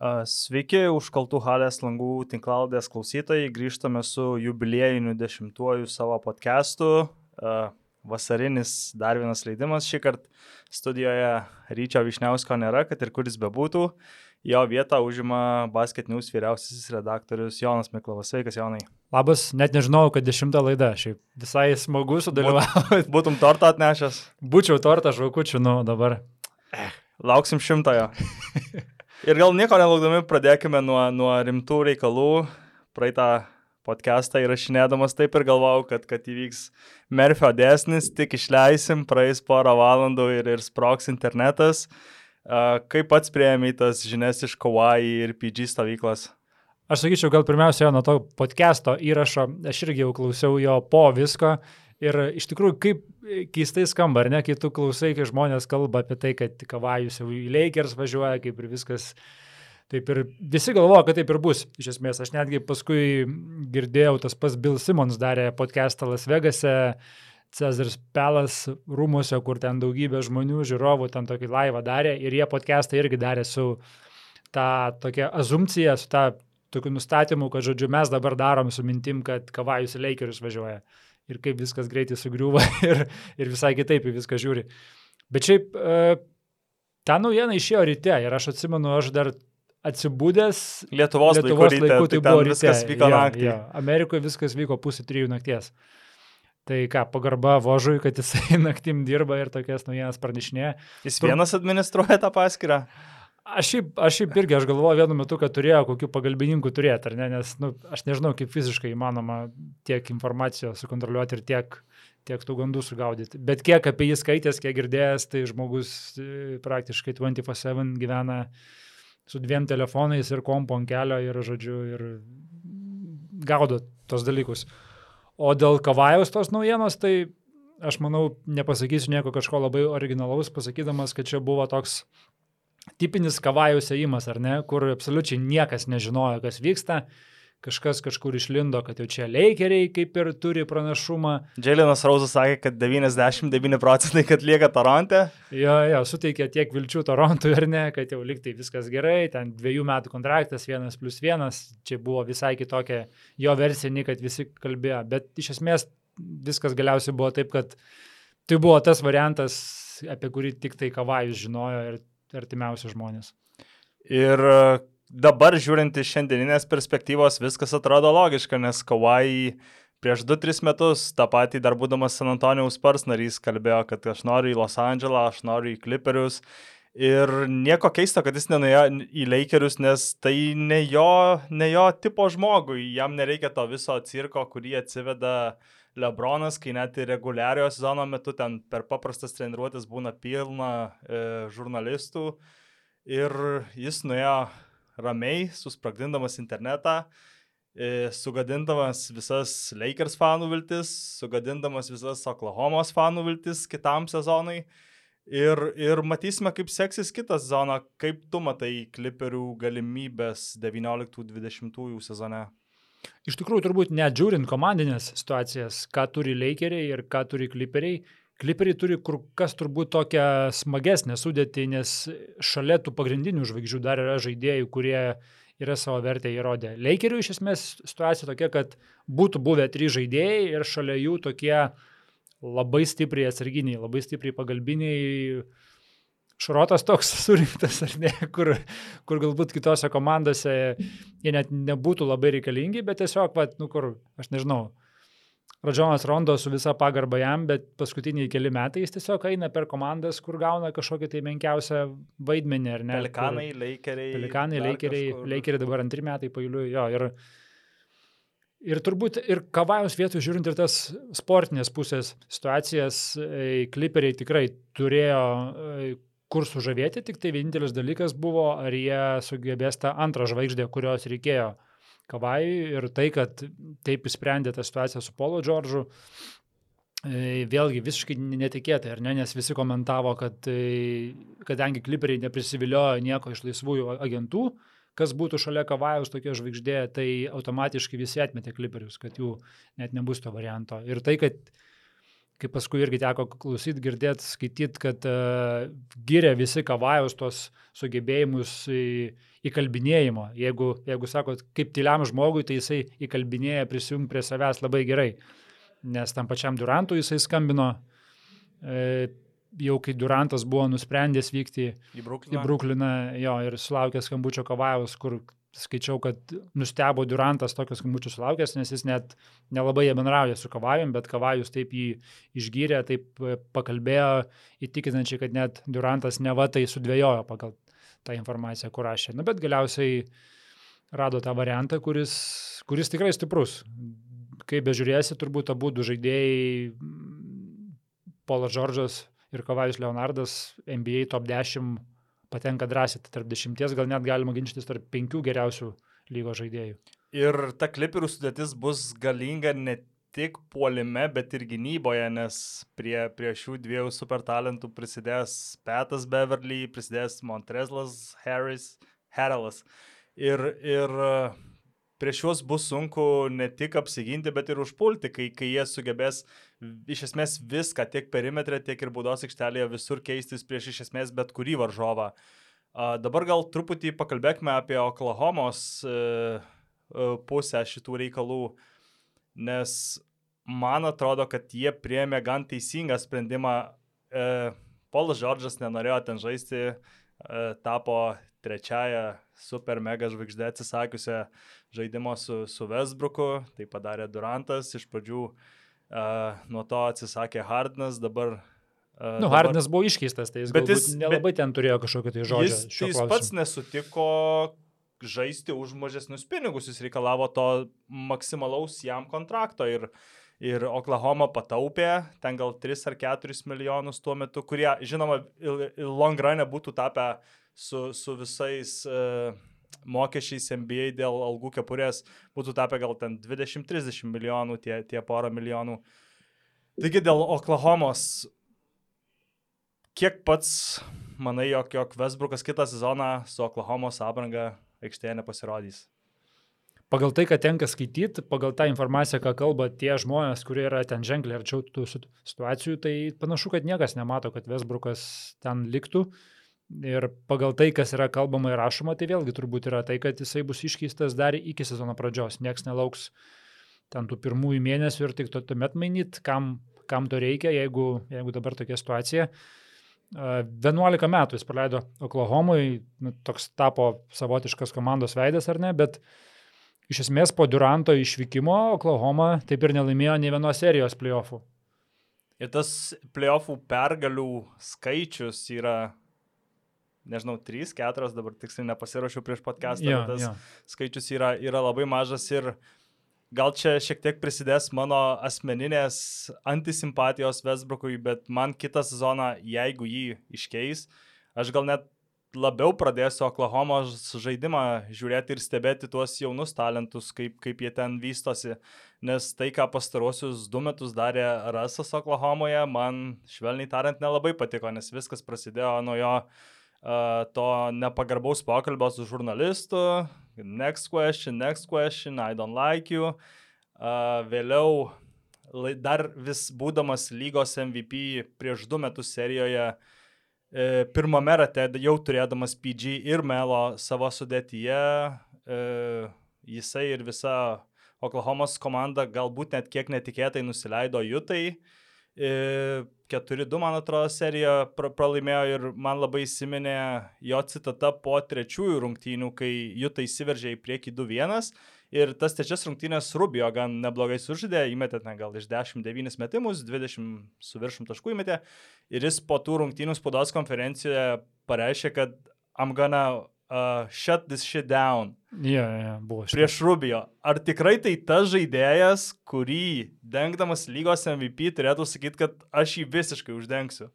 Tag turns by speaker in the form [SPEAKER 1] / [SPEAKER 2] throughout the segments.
[SPEAKER 1] Sveiki, užkaltų halės langų tinklaldės klausytojai. Grįžtame su jubiliejiniu dešimtuoju savo podcastu. Vasarinis dar vienas leidimas. Šį kartą studijoje Ryčio Višniausko nėra, kad ir kuris bebūtų. Jo vietą užima Basket News vyriausiasis redaktorius Jonas Miklovas. Sveikas, Jonai.
[SPEAKER 2] Labas, net nežinau, kad dešimta laida. Šiaip visai smagu sudalyvauti.
[SPEAKER 1] Būtum tortą atnešęs.
[SPEAKER 2] Būčiau tortą žvakučių, nu dabar.
[SPEAKER 1] Eh, lauksim šimtojo. Ir gal nieko nelaukdami pradėkime nuo, nuo rimtų reikalų. Praeitą podcastą įrašinėdamas taip ir galvojau, kad, kad įvyks Merfio dėsnis, tik išleisim, praeis porą valandų ir, ir sproks internetas. Kaip pats prieėmė tas žinias iš Kawaii ir PG stovyklos?
[SPEAKER 2] Aš sakyčiau, gal pirmiausia, nuo to podcast'o įrašo, aš irgi jau klausiau jo po visko Ir iš tikrųjų, kaip keistai skamba, ar ne, kai tu klausai, kai žmonės kalba apie tai, kad Kavajus jau į Lakers važiuoja, kaip ir viskas. Taip ir visi galvoja, kad taip ir bus. Iš esmės, aš netgi paskui girdėjau, tas pas Bill Simmons darė podcastą Las Vegase, Cezars Pelas rūmose, kur ten daugybė žmonių, žiūrovų ten tokį laivą darė ir jie podcastą irgi darė su tą tokia azumcija, su tą tokiu nustatymu, kad, žodžiu, mes dabar darom su mintim, kad Kavajus į Lakers važiuoja ir kaip viskas greitai sugriūva ir, ir visai kitaip į viską žiūri. Bet šiaip e, ta naujiena išėjo ryte ir aš atsimenu, aš dar atsibūdęs
[SPEAKER 1] Lietuvos, Lietuvos laiku, laiku tai, tai buvo ryte. Viskas vyko ja, naktį. Ja,
[SPEAKER 2] Amerikoje viskas vyko pusė trijų nakties. Tai ką, pagarba vožui, kad jisai naktim dirba ir tokias naujienas pranešinėja.
[SPEAKER 1] Jis vienas administruoja tą paskirtą?
[SPEAKER 2] Aš šiaip, aš šiaip irgi, aš galvoju vienu metu, kad turėjo kokių pagalbininkų turėti, ar ne, nes nu, aš nežinau, kaip fiziškai įmanoma tiek informacijos sukontroliuoti ir tiek, tiek tų gandų sugaudyti. Bet kiek apie jį skaitęs, kiek girdėjęs, tai žmogus e, praktiškai 24-7 gyvena su dviem telefonais ir kompo ant kelio ir, žodžiu, ir gaudo tos dalykus. O dėl Kavajaus tos naujienos, tai aš manau, nepasakysiu nieko kažko labai originalaus, pasakydamas, kad čia buvo toks tipinis kavajus ėjimas, ar ne, kur absoliučiai niekas nežinojo, kas vyksta. Kažkas kažkur išlindo, kad jau čia leikeriai kaip ir turi pranašumą.
[SPEAKER 1] Dželinas Rauzas sakė, kad 99 procentai, kad lieka Toronte.
[SPEAKER 2] Jo, jo, suteikė tiek vilčių Torontui ar ne, kad jau liktai viskas gerai, ten dviejų metų kontraktas, vienas plus vienas, čia buvo visai kitokia jo versija, nei kad visi kalbėjo. Bet iš esmės viskas galiausiai buvo taip, kad tai buvo tas variantas, apie kurį tik tai Kavajus žinojo ir artimiausi žmonės.
[SPEAKER 1] Ir e, dabar žiūrint iš šiandieninės perspektyvos viskas atrodo logiška, nes Kawai prieš 2-3 metus tą patį dar būdamas San Antonijaus Spurs narys kalbėjo, kad aš noriu į Los Andželą, aš noriu į Clipperius. Ir nieko keisto, kad jis nenuėjo į Lakerius, nes tai ne jo, ne jo tipo žmogui, jam nereikia to viso cirko, kurį atsiveda uh, Lebronas, kai net ir reguliariojo sezono metu ten per paprastas treniruotis būna pilna e, žurnalistų ir jis nuėjo ramiai, susprogdindamas internetą, e, sugadindamas visas Lakers fanų viltis, sugadindamas visas Oklahomos fanų viltis kitam sezonui. Ir, ir matysime, kaip seksis kitą sezoną, kaip tu matai kliperių galimybės 19-20 sezone.
[SPEAKER 2] Iš tikrųjų, turbūt net žiūrint komandinės situacijas, ką turi Lakeriai ir ką turi Clipperiai, Clipperiai turi kur kas turbūt tokią smagesnę sudėtį, nes šalia tų pagrindinių žvaigždžių dar yra žaidėjų, kurie yra savo vertę įrodę. Lakerių iš esmės situacija tokia, kad būtų buvę trys žaidėjai ir šalia jų tokie labai stipriai atsarginiai, labai stipriai pagalbiniai šrotas toks surinktas, ar ne, kur, kur galbūt kitose komandose jie net nebūtų labai reikalingi, bet tiesiog, va, nu kur, aš nežinau, Rodžonas Rondo su visa pagarba jam, bet paskutiniai keli metai jis tiesiog eina per komandas, kur gauna kažkokį tai menkiausią vaidmenį, ar ne?
[SPEAKER 1] Pelikanai, Lakeriai.
[SPEAKER 2] Pelikanai, Lakeriai, Lakeriai dabar antri metai pailiu, jo, ir, ir turbūt ir kavajos vietų žiūrint ir tas sportinės pusės situacijas, kliperiai tikrai turėjo kur sužavėti, tik tai vienintelis dalykas buvo, ar jie sugebės tą antrą žvaigždę, kurios reikėjo Kavajui ir tai, kad taip įsprendė tą situaciją su Polo Džordžu, e, vėlgi visiškai netikėtai, ar ne, nes visi komentavo, kad e, kadangi kliperiai neprisiviliojo nieko iš laisvųjų agentų, kas būtų šalia Kavajaus tokia žvaigždė, tai automatiškai visi atmetė kliperius, kad jų net nebus to varianto. Ir tai, kad kaip paskui irgi teko klausyti, girdėti, skaityti, kad uh, gyrė visi kavajus tos sugebėjimus į, įkalbinėjimo. Jeigu, jeigu sakot, kaip tyliam žmogui, tai jisai įkalbinėja prisijungti prie savęs labai gerai. Nes tam pačiam Durantui jisai skambino, e, jau kai Durantas buvo nusprendęs vykti
[SPEAKER 1] į Brukliną,
[SPEAKER 2] į Brukliną jo, ir sulaukė skambučio kavajus, kur skaičiau, kad nustebo Durantas tokius skambučius sulaukęs, nes jis net nelabai jie bendrauja su Kavajum, bet Kavajus taip jį išgyrė, taip e, pakalbėjo įtikinančiai, kad net Durantas neva tai sudvėjojo pagal tą informaciją, kur rašė. Na, bet galiausiai rado tą variantą, kuris, kuris tikrai stiprus. Kaip bežiūrėsi, turbūt abu du žaidėjai, Polas Džordžas ir Kavajus Leonardas, NBA top 10 patenka drąsiai, tai tarp dešimties gal net galima ginčytis tarp penkių geriausių lygos žaidėjų.
[SPEAKER 1] Ir ta kliperių sudėtis bus galinga ne tik puolime, bet ir gynyboje, nes prie, prie šių dviejų super talentų prisidės Petas Beverly, prisidės Montrezlas Harris, Harrelas. Ir, ir prieš juos bus sunku ne tik apsiginti, bet ir užpulti, kai, kai jie sugebės iš esmės viską, tiek perimetrė, tiek ir baudos aikštelėje visur keistis prieš iš esmės bet kurį varžovą. Dabar gal truputį pakalbėkime apie Oklahomos e, e, pusę šitų reikalų, nes man atrodo, kad jie priemė gan teisingą sprendimą. E, Polas Džordžas nenorėjo ten žaisti, tapo trečiaja super mega žvaigždė atsisakiusią žaidimo su, su Westbrooku, tai padarė Durantas, iš pradžių uh, nuo to atsisakė Hardinas, dabar
[SPEAKER 2] Uh, nu, Hardinas buvo iškeistas, tai jis, bet jis nelabai bet ten turėjo kažkokio tai žodžio.
[SPEAKER 1] Jis, jis pats nesutiko žaisti už mažesnius pinigus, jis reikalavo to maksimalaus jam kontrakto ir, ir Oklahoma pataupė ten gal 3 ar 4 milijonus tuo metu, kurie, žinoma, long run būtų tapę su, su visais uh, mokesčiais NBA dėl algų kepurės būtų tapę gal ten 20-30 milijonų, tie, tie porą milijonų. Taigi dėl Oklahomos, kiek pats manai, jog, jog Westbrookas kitą sezoną su Oklahomos apranga aikštėje nepasirodys?
[SPEAKER 2] Pagal tai, ką tenka skaityti, pagal tą informaciją, ką kalba tie žmonės, kurie yra ten ženkliai arčiau tų situacijų, tai panašu, kad niekas nemato, kad Westbrookas ten liktų. Uh, Ir pagal tai, kas yra kalbama ir rašoma, tai vėlgi turbūt yra tai, kad jisai bus iškeistas dar iki sezono pradžios. Niekas nelauks ten tų pirmųjų mėnesių ir tik tuomet mainyti, kam, kam to reikia, jeigu, jeigu dabar tokia situacija. 11 metų jis praleido Oklahomui, nu, toks tapo savotiškas komandos veidas ar ne, bet iš esmės po Duranto išvykimo Oklahoma taip ir nelaimėjo nei vienos serijos playoffų.
[SPEAKER 1] Ir tas playoffų pergalių skaičius yra nežinau, 3, 4, dabar tiksliai nepasirašiau prieš podcastą, ja, tas ja. skaičius yra, yra labai mažas ir gal čia šiek tiek prisidės mano asmeninės antisimpatijos Vesbrukui, bet man kitą sezoną, jeigu jį iškeis, aš gal net labiau pradėsiu Oklahomos žaidimą žiūrėti ir stebėti tuos jaunus talentus, kaip, kaip jie ten vystosi. Nes tai, ką pastarosius du metus darė Rasas Oklahomoje, man švelniai tariant nelabai patiko, nes viskas prasidėjo nuo jo to nepagarbaus pokalbio su žurnalistu, next question, next question, I don't like you. Vėliau, dar vis būdamas lygos MVP prieš du metus serijoje, e, pirmame rate jau turėdamas PG ir Melo savo sudėtyje, e, jisai ir visa Oklahomos komanda galbūt net kiek netikėtai nusileido Jutai. 4-2, man atrodo, seriją pralaimėjo ir man labai įsiminė jo citata po trečiųjų rungtynių, kai Jutai įsiveržė į priekį 2-1 ir tas trečias rungtynės Rubio gan neblogai sužaidė, įmetė ten gal iš 10-9 metimus, 20 su viršum taškų įmetė ir jis po tų rungtynių spaudos konferencijoje pareiškė, kad I'm gonna uh, shut this shit down.
[SPEAKER 2] Yeah, yeah, buvo.
[SPEAKER 1] Šitą. Prieš Rubio. Ar tikrai tai tas žaidėjas, kurį dengdamas lygos MVP turėtų sakyti, kad aš jį visiškai uždengsiu?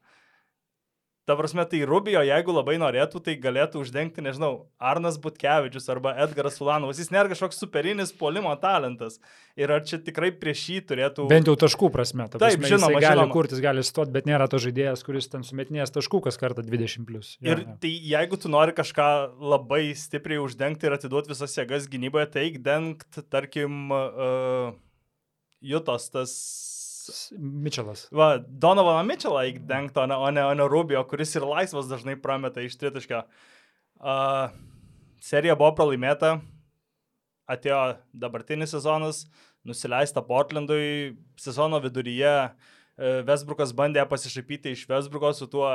[SPEAKER 1] Ta prasme, tai Rubio, jeigu labai norėtų, tai galėtų uždengti, nežinau, Arnas Butkevičius arba Edgaras Ulanovas. Jis nėra kažkoks superinis polimo talentas. Ir ar čia tikrai prieš jį turėtų...
[SPEAKER 2] Bent jau taškų prasme. Ta prasme, Taip, žinoma, gali žinoma. kurtis, gali stot, bet nėra to žaidėjas, kuris ten sumetinės taškų kas kartą 20. Plus.
[SPEAKER 1] Ja, ir ja. tai jeigu tu nori kažką labai stipriai uždengti ir atiduoti visas jėgas gynyboje, tai dengt, tarkim, uh, Jutos tas
[SPEAKER 2] Mitčelas.
[SPEAKER 1] Va, Donovaną Mitchellą įdengto, o ne, o ne, o ne Rubio, kuris ir laisvas dažnai prameta iš tritaškio. Uh, serija buvo pralaimėta, atėjo dabartinis sezonas, nusileista Portlandui, sezono viduryje Vesbrukas bandė pasišaipyti iš Vesbruko su tuo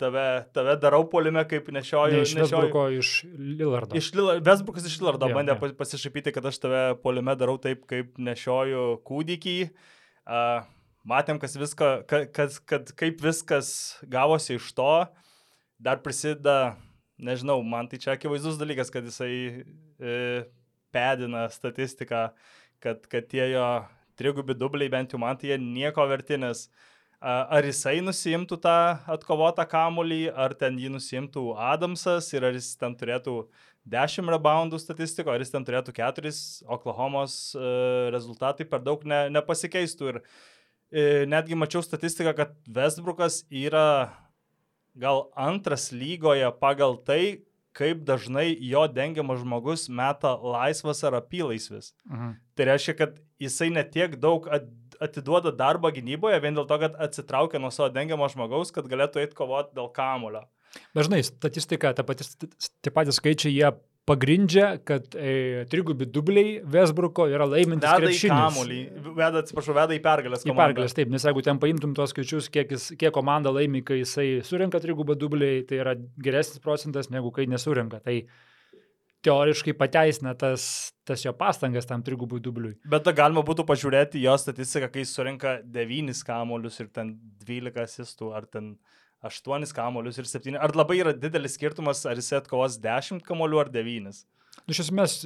[SPEAKER 1] tave, tave darau polime, kaip nešioju.
[SPEAKER 2] Ne iš Vesbruko, iš Lillardo.
[SPEAKER 1] Iš Lillardo, Vesbrukas iš Lillardo
[SPEAKER 2] Jo,
[SPEAKER 1] bandė
[SPEAKER 2] jo.
[SPEAKER 1] pasišaipyti, kad aš tave polime darau taip, kaip nešioju kūdikį. Uh, matėm, kas visko, kad, kad, kad kaip viskas gavosi iš to. Dar prisideda, nežinau, man tai čia akivaizdus dalykas, kad jisai e, pedina statistiką, kad, kad tie jo trigubi dubliai bent jau man tai jie nieko vertinės. Ar jisai nusimtų tą atkovotą kamulį, ar ten jį nusimtų Adamsas ir ar jis ten turėtų 10 reboundų statistiko, ar jis ten turėtų 4, Oklahomos e, rezultatai per daug ne, nepasikeistų. Ir e, netgi mačiau statistiką, kad Westbrookas yra gal antras lygoje pagal tai, kaip dažnai jo dengiamas žmogus meta laisvas ar apylaisvis.
[SPEAKER 2] Mhm.
[SPEAKER 1] Tai reiškia, kad jisai netiek daug at- atiduoda darbą gynyboje vien dėl to, kad atsitraukia nuo savo dengiamo žmogaus, kad galėtų eiti kovoti dėl kamulio.
[SPEAKER 2] Dažnai statistika, tie patys skaičiai, jie pagrindžia, kad e, trigubi dubliai Vesbruko yra laimintis
[SPEAKER 1] Veda į
[SPEAKER 2] krepšinis.
[SPEAKER 1] kamulį, veda, atsiprašau, veda į pergalės
[SPEAKER 2] Į
[SPEAKER 1] komandą.
[SPEAKER 2] pergalės, taip, nes jeigu ten paimtum tuos skaičius, kiek, jis, kiek komanda laimi, kai jisai surinka trigubą dubliai, tai yra geresnis procentas negu kai nesurinka. Tai teoriškai pateisina tas, tas jo pastangas tam trigubui dubliui.
[SPEAKER 1] Bet da galima būtų pažiūrėti jo statistiką, kai surinka 9 kamuolius ir ten 12 asistų, ar ten 8 kamuolius ir 7. Ar labai yra didelis skirtumas, ar jis atkovos 10 kamuolių ar 9?
[SPEAKER 2] Nu, iš esmės,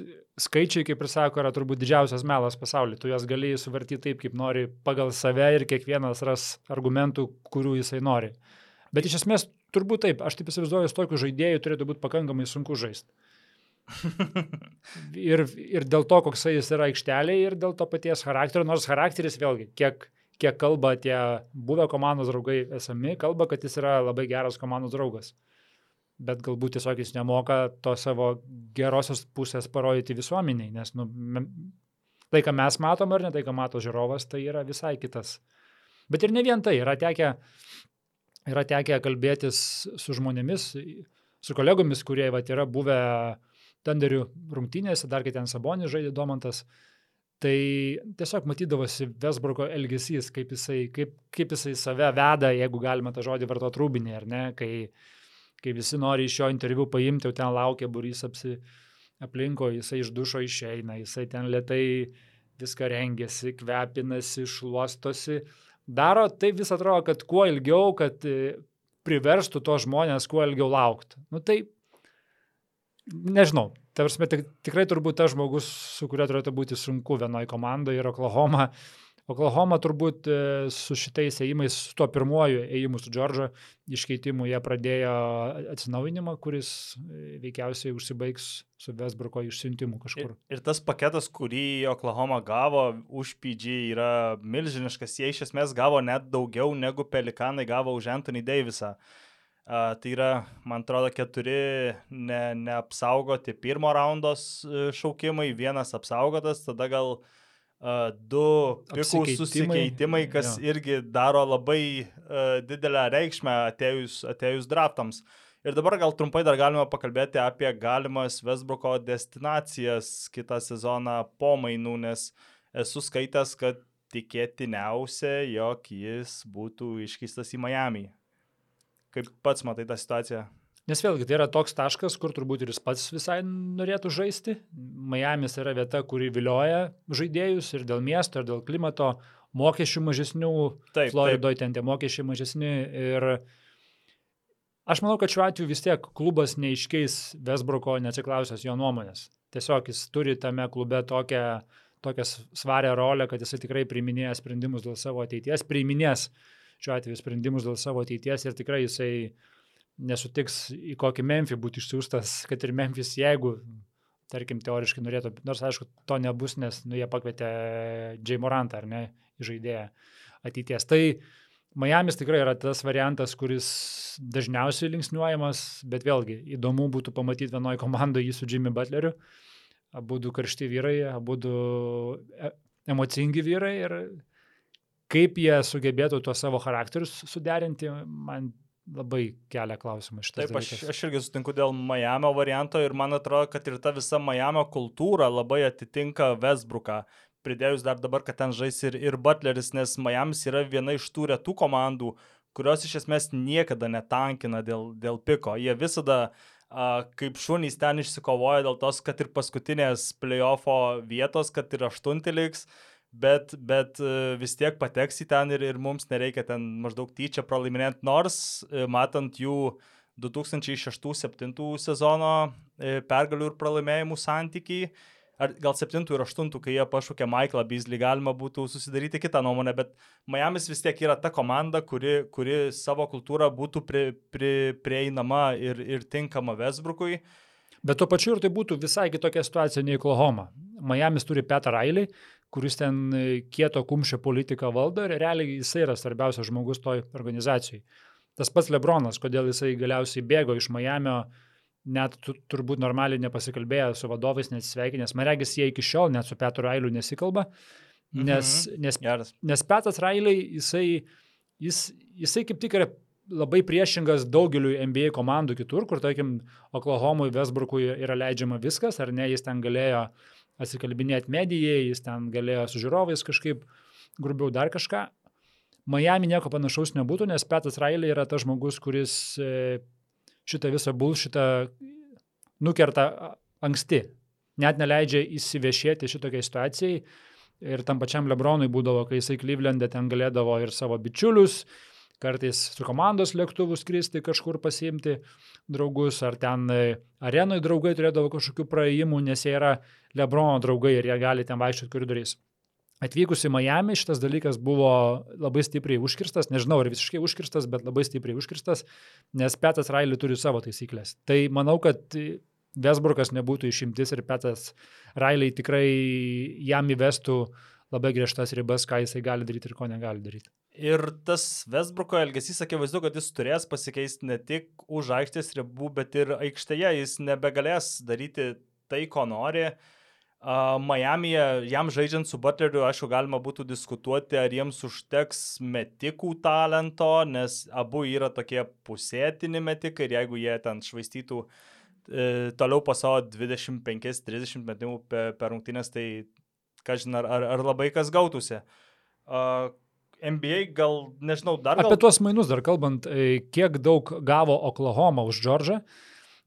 [SPEAKER 2] skaičiai, kaip ir sako, yra turbūt didžiausias melas pasaulyje. Tu juos gali suvartyti taip, kaip nori, pagal save ir kiekvienas ras argumentų, kurių jisai nori. Bet iš esmės, turbūt taip, aš taip įsivaizduoju, su tokiu žaidėju turėtų būti pakankamai sunku žaisti. Ir, ir dėl to, koks jis yra aikštelėje, ir dėl to paties charakterio, nors charakteris vėlgi, kiek, kiek kalba tie buvę komandos draugai esami, kalba, kad jis yra labai geras komandos draugas. Bet galbūt tiesiog jis nemoka to savo gerosios pusės parodyti visuomeniai, nes nu, tai, ką mes matom ar ne tai, ką mato žiūrovas, tai yra visai kitas. Bet ir ne vien tai, yra tekę, yra tekę kalbėtis su žmonėmis, su kolegomis, kurie vat, yra buvę Tanderių rungtynėse, dar kai ten Sabonis žaidė Domantas. Tai tiesiog matydavosi Vesbruko elgesys, kaip jisai, kaip, kaip jisai save veda, jeigu galima tą žodį vartoti rūbinį, ar ne, kai, kai visi nori iš jo interviu paimti, jau ten laukia burys apsi aplinko, jisai iš dušo išeina, jisai ten lietai viską rengiasi, kvepinasi, šluostosi. Daro tai vis atrodo, kad kuo ilgiau, kad e, priverstų to žmonės kuo ilgiau laukti. Nu tai, nežinau, ta prasme, tik, tikrai turbūt tas žmogus, su kuriuo turėtų būti sunku vienoje komandoje yra Oklahoma. Oklahoma turbūt e, su šitais ėjimais, su tuo pirmuoju ėjimu su Džordžo iškeitimu, jie pradėjo atsinaujinimą, kuris e, veikiausiai užsibaigs su Vesbruko išsiuntimu
[SPEAKER 1] Ir,
[SPEAKER 2] kažkur.
[SPEAKER 1] ir tas paketas, kurį Oklahoma gavo už PG, yra milžiniškas. Jie iš esmės gavo net daugiau negu Pelikanai gavo už Anthony Davisą. Uh, tai yra, man atrodo, keturi ne, neapsaugoti pirmo raundos e, šaukimai, vienas apsaugotas, tada gal uh, du pikų susikeitimai, kas
[SPEAKER 2] jo.
[SPEAKER 1] irgi daro labai uh, didelę reikšmę atėjus, atėjus draftams. Ir dabar gal trumpai dar galima pakalbėti apie galimas Westbrooko destinacijas kitą sezoną po mainų, nes esu skaitęs, kad tikėtiniausia, jog jis būtų iškeistas į Miami. Kaip pats matai tą situaciją?
[SPEAKER 2] Nes vėlgi tai yra toks taškas, kur turbūt ir jis pats visai norėtų žaisti. Miamis yra vieta, kuri vilioja žaidėjus ir dėl miesto, ir dėl klimato, mokesčių mažesnių.
[SPEAKER 1] Taip,
[SPEAKER 2] Floridoje ten tie mokesčiai mažesni. Ir aš manau, kad šiuo atveju vis tiek klubas neiškeis Vesbruko, neatsiklausęs jo nuomonės. Tiesiog jis turi tame klube tokią, tokią svarę rolę, kad jisai tikrai priiminėja sprendimus dėl savo ateities, priiminės šiuo atveju sprendimus dėl savo ateities ir tikrai jisai nesutiks į kokį Memphį būti išsiųstas, kad ir Memphis, jeigu, tarkim, teoriškai norėtų, nors aišku, to nebus, nes nu, jie pakvietė J. Morantą, ar ne, žaidėją ateities. Tai Miamis tikrai yra tas variantas, kuris dažniausiai linksniuojamas, bet vėlgi įdomu būtų pamatyti vienoje komandoje jį su Jimmy Butleriu. Abu du karšti vyrai, abu du e- emocingi vyrai ir kaip jie sugebėtų tuos savo charakterius suderinti, man labai kelia klausimą iš
[SPEAKER 1] Taip, aš, aš irgi sutinku dėl Miami varianto ir man atrodo, kad ir ta visa Miami kultūra labai atitinka Westbrooką. Pridėjus dar dabar, kad ten žais ir, ir Butleris, nes Miamis yra viena iš tų retų komandų, kurios iš esmės niekada netankina dėl, dėl piko. Jie visada a, kaip šunys ten išsikovoja dėl tos, kad ir paskutinės playoffo vietos, kad ir aštunti liks, bet, bet e, vis tiek pateks į ten ir, ir mums nereikia ten maždaug tyčia pralaiminėti, nors e, matant jų 2006-2007 sezono e, pergalių ir pralaimėjimų santykiai, ar gal 7 ir 8, kai jie pašūkė Michaelą Beasley, galima būtų susidaryti kitą nuomonę, bet Miamis vis tiek yra ta komanda, kuri, kuri savo kultūrą būtų pri, pri, prieinama ir, ir tinkama Westbrookui.
[SPEAKER 2] Bet tuo pačiu ir tai būtų visai kitokia situacija nei Oklahoma. Miamis turi Petą Railį, kuris ten kieto kumščio politiką valdo ir realiai jisai yra svarbiausias žmogus toj organizacijai. Tas pats Lebronas, kodėl jisai galiausiai bėgo iš Miamio, net tu, turbūt normaliai nepasikalbėję su vadovais, nesisveikinęs. Man regis, jie iki šiol net su Petru Railiu nesikalba, nes, mhm. nes, Geras. nes Petras Railiai, jisai, jis, jisai kaip tik yra labai priešingas daugeliu NBA komandų kitur, kur, tarkim, Oklahomui, Westbrookui yra leidžiama viskas, ar ne, jis ten galėjo atsikalbinėti medijai, jis ten galėjo su žiūrovais kažkaip grubiau dar kažką. Miami nieko panašaus nebūtų, nes Petas Railė yra tas žmogus, kuris e, šitą visą bulšitą nukerta anksti, net neleidžia įsiviešėti šitokiai situacijai. Ir tam pačiam Lebronui būdavo, kai jisai Klyvlendė ten galėdavo ir savo bičiulius, kartais su komandos lėktuvu skristi kažkur pasiimti draugus, ar ten e, arenoje draugai turėdavo kažkokių praėjimų, nes jie yra Lebrono draugai ir jie gali ten vaikščioti koridoriais. Atvykus į Miami šitas dalykas buvo labai stipriai užkirstas, nežinau ar visiškai užkirstas, bet labai stipriai užkirstas, nes Petas Railį turi savo taisyklės. Tai manau, kad Vesburgas nebūtų išimtis ir Petas Railiai tikrai jam įvestų labai griežtas ribas, ką jisai gali daryti ir ko negali daryti.
[SPEAKER 1] Ir tas Vesbruko elgesys, akivaizdu, kad jis turės pasikeisti ne tik už aikštės ribų, bet ir aikštėje. Jis nebegalės daryti tai, ko nori. Uh, Miami'e jam žaidžiant su Butleriu, aišku, galima būtų diskutuoti, ar jiems užteks metikų talento, nes abu yra tokie pusėtini metikai ir jeigu jie ten švaistytų e, toliau po savo 25-30 metimų per, per rungtynės, tai kažin ar, ar, ar labai kas gautųsi. Uh, NBA gal, nežinau, dar
[SPEAKER 2] gal... Apie tuos mainus dar kalbant, e, kiek daug gavo Oklahoma už Džordžą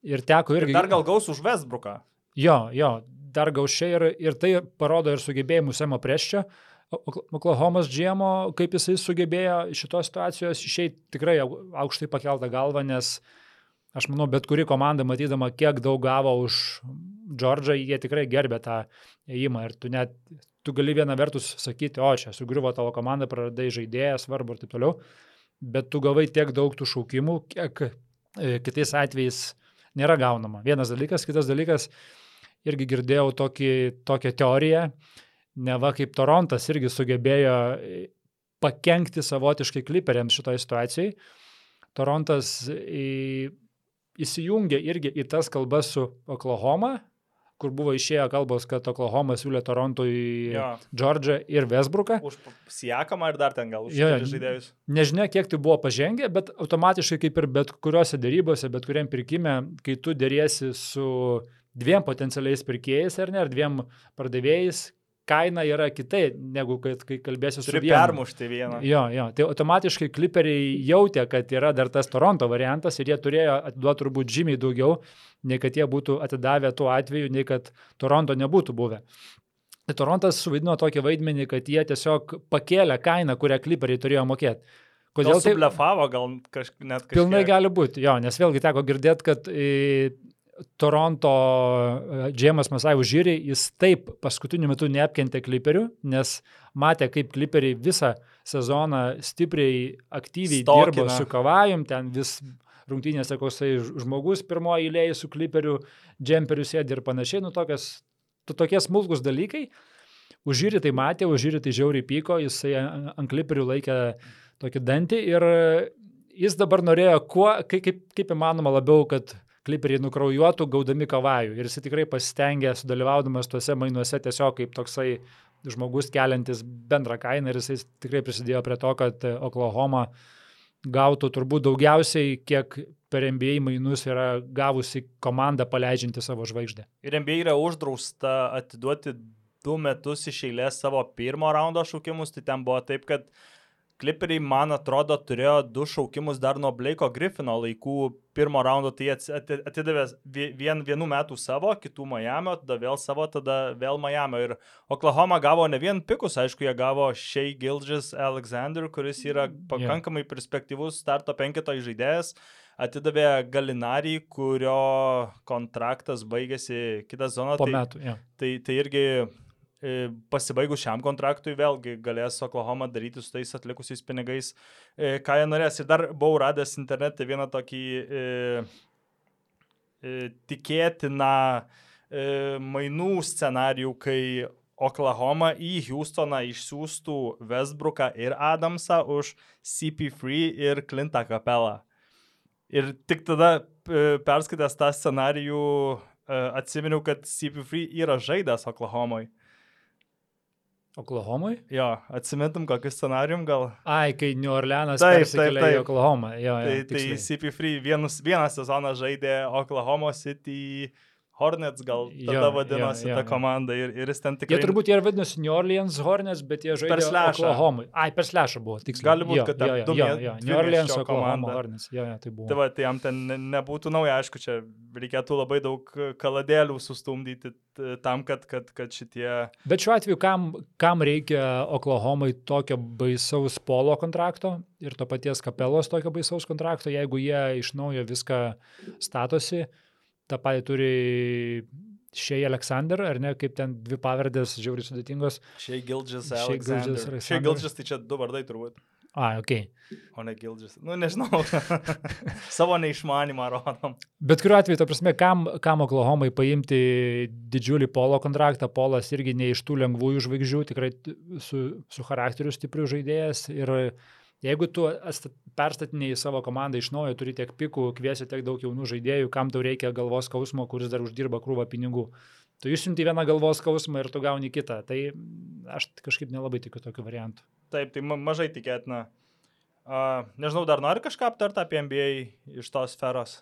[SPEAKER 2] ir teko irgi...
[SPEAKER 1] Ir dar gal gaus už Westbrooką.
[SPEAKER 2] Jo, jo, dar gaušiai ir, ir tai parodo ir sugebėjimus Emo Preščio. Oklahomas Džiemo, kaip jisai sugebėjo šitos situacijos išeiti tikrai aukštai pakeltą galvą, nes aš manau, bet kuri komanda, matydama, kiek daug gavo už Džordžą, jie tikrai gerbė tą ėjimą ir tu net, tu gali viena vertus sakyti, o čia sugriuvo tavo komanda, praradai žaidėją, svarbu ir taip toliau, bet tu gavai tiek daug tų šaukimų, kiek e, kitais atvejais nėra gaunama. Vienas dalykas, kitas dalykas, irgi girdėjau tokį, tokią teoriją, ne va kaip Torontas irgi sugebėjo e, pakengti savotiškai kliperiams šitoje situacijoje. Torontas į, įsijungė irgi į tas kalbas su Oklahoma, kur buvo išėję kalbos, kad Oklahoma siūlė Torontui Džordžą ir Vesbruką.
[SPEAKER 1] Už Sijakamą ir dar ten gal už jo, žaidėjus.
[SPEAKER 2] Nežinia, kiek tai buvo pažengę, bet automatiškai kaip ir bet kuriuose dėrybose, bet kuriam pirkime, kai tu dėriesi su dviem potencialiais pirkėjais ar ne, ar dviem pardavėjais, kaina yra kitai, negu kad, kai kalbėsiu su
[SPEAKER 1] vienu. permušti vieną.
[SPEAKER 2] Jo, jo, tai automatiškai kliperiai jautė, kad yra dar tas Toronto variantas ir jie turėjo atiduoti turbūt žymiai daugiau, nei kad jie būtų atidavę tuo atveju, nei kad Toronto nebūtų buvę. Tai Torontas suvaidino tokį vaidmenį, kad jie tiesiog pakėlė kainą, kurią kliperiai turėjo mokėti.
[SPEAKER 1] Kodėl tai blefavo, gal kažkaip net kažkiek.
[SPEAKER 2] Pilnai gali būti, jo, nes vėlgi teko girdėti, kad Toronto Džemas Masai užžyrė, jis taip paskutiniu metu neapkentė kliperių, nes matė, kaip kliperiai visą sezoną stipriai, aktyviai Stokina. dirbo su kavajum, ten vis rungtynėse koksai žmogus pirmoji eilėje su kliperiu, džemperiu sėdi ir panašiai, nu tokias, tu tokie smulkus dalykai. Užžyrį tai matė, užžyrį tai žiauriai pyko, jisai ant kliperių laikė tokį dantį ir jis dabar norėjo kuo, kaip, kaip, kaip įmanoma labiau, kad kliperiai nukraujuotų gaudami kavajų. Ir jis tikrai pasistengė, sudalyvaudamas tuose mainuose tiesiog kaip toksai žmogus keliantis bendrą kainą ir jisai tikrai prisidėjo prie to, kad Oklahoma gautų turbūt daugiausiai, kiek per NBA mainus yra gavusi komanda paleidžianti savo žvaigždę.
[SPEAKER 1] Ir NBA yra uždrausta atiduoti du metus iš eilės savo pirmo raundo šaukimus, tai ten buvo taip, kad Clipperiai, man atrodo, turėjo du šaukimus dar nuo Blake'o Griffino laikų pirmo raundo, tai atidavė vien, vienų metų savo, kitų Miami, tada vėl savo, tada vėl Miami. Ir Oklahoma gavo ne vien pikus, aišku, jie gavo Shea Gilgis Alexander, kuris yra pakankamai yeah. perspektyvus starto penkito žaidėjas atidavė Galinarį, kurio kontraktas baigėsi kitą zoną.
[SPEAKER 2] Po tai, metų, ja.
[SPEAKER 1] tai, tai irgi pasibaigus šiam kontraktui vėlgi galės Oklahoma daryti su tais atlikusiais pinigais, e, ką jie norės. Ir dar buvau radęs internete vieną tokį e, e, tikėtiną e, mainų scenarijų, kai Oklahoma į Houstoną išsiųstų Westbrooką ir Adamsą už CP3 ir Clintą Kapelą. Ir tik tada perskaitęs tą scenarijų e, atsiminiau, kad CP3 yra žaidęs Oklahomoje.
[SPEAKER 2] Oklahomai?
[SPEAKER 1] Jo, atsimintum kokį scenarijum gal.
[SPEAKER 2] Ai, kai New Orleanas taip, taip, taip. į Oklahomą. Jo, jo,
[SPEAKER 1] tai, tai CP3 vienas, vieną sezoną žaidė Oklahoma City Hornets gal tada jo, vadinosi jo, jo, ta komanda ir, ir jis ten tikrai...
[SPEAKER 2] Jie turbūt jie vadinosi New Orleans Hornets, bet jie žaidė per slešą. Oklahomai. Ai, per slešą buvo, tiksliai.
[SPEAKER 1] Gali būti, kad ten du
[SPEAKER 2] metai. New Orleans Oklahoma Hornets, jo, jo, tai buvo.
[SPEAKER 1] Tai va, tai jam ten nebūtų nauja, aišku, čia reikėtų labai daug kaladėlių sustumdyti tam, kad, kad, kad šitie...
[SPEAKER 2] Bet šiuo atveju, kam, kam reikia Oklahomai tokio baisaus polo kontrakto ir to paties kapelos tokio baisaus kontrakto, jeigu jie iš naujo viską statosi? Tą patį turi Šiai Aleksandr, ar ne, kaip ten dvi pavardės žiauriai sudėtingos.
[SPEAKER 1] Šiai Gildžis, Šiai Gildžis, tai čia du vardai turbūt.
[SPEAKER 2] A, ok.
[SPEAKER 1] O ne Gildžis. Nu, nežinau. Savo neišmanimą rodom.
[SPEAKER 2] Bet kuriuo atveju, ta prasme, kam, kam Oklahomai paimti didžiulį polo kontraktą, polas irgi ne iš tų lengvųjų žvaigždžių, tikrai su, su charakteriu stipriu žaidėjas ir Jeigu tu perstatinėjai savo komandą iš naujo, turi tiek pikų, kviesi tiek daug jaunų žaidėjų, kam tau reikia galvos skausmo, kuris dar uždirba krūvą pinigų. Tu išsiunti vieną galvos skausmą ir tu gauni kitą. Tai aš kažkaip nelabai tikiu tokiu variantu.
[SPEAKER 1] Taip, tai mažai tikėtina. Uh, nežinau, dar nori kažką aptarti apie NBA iš tos sferos?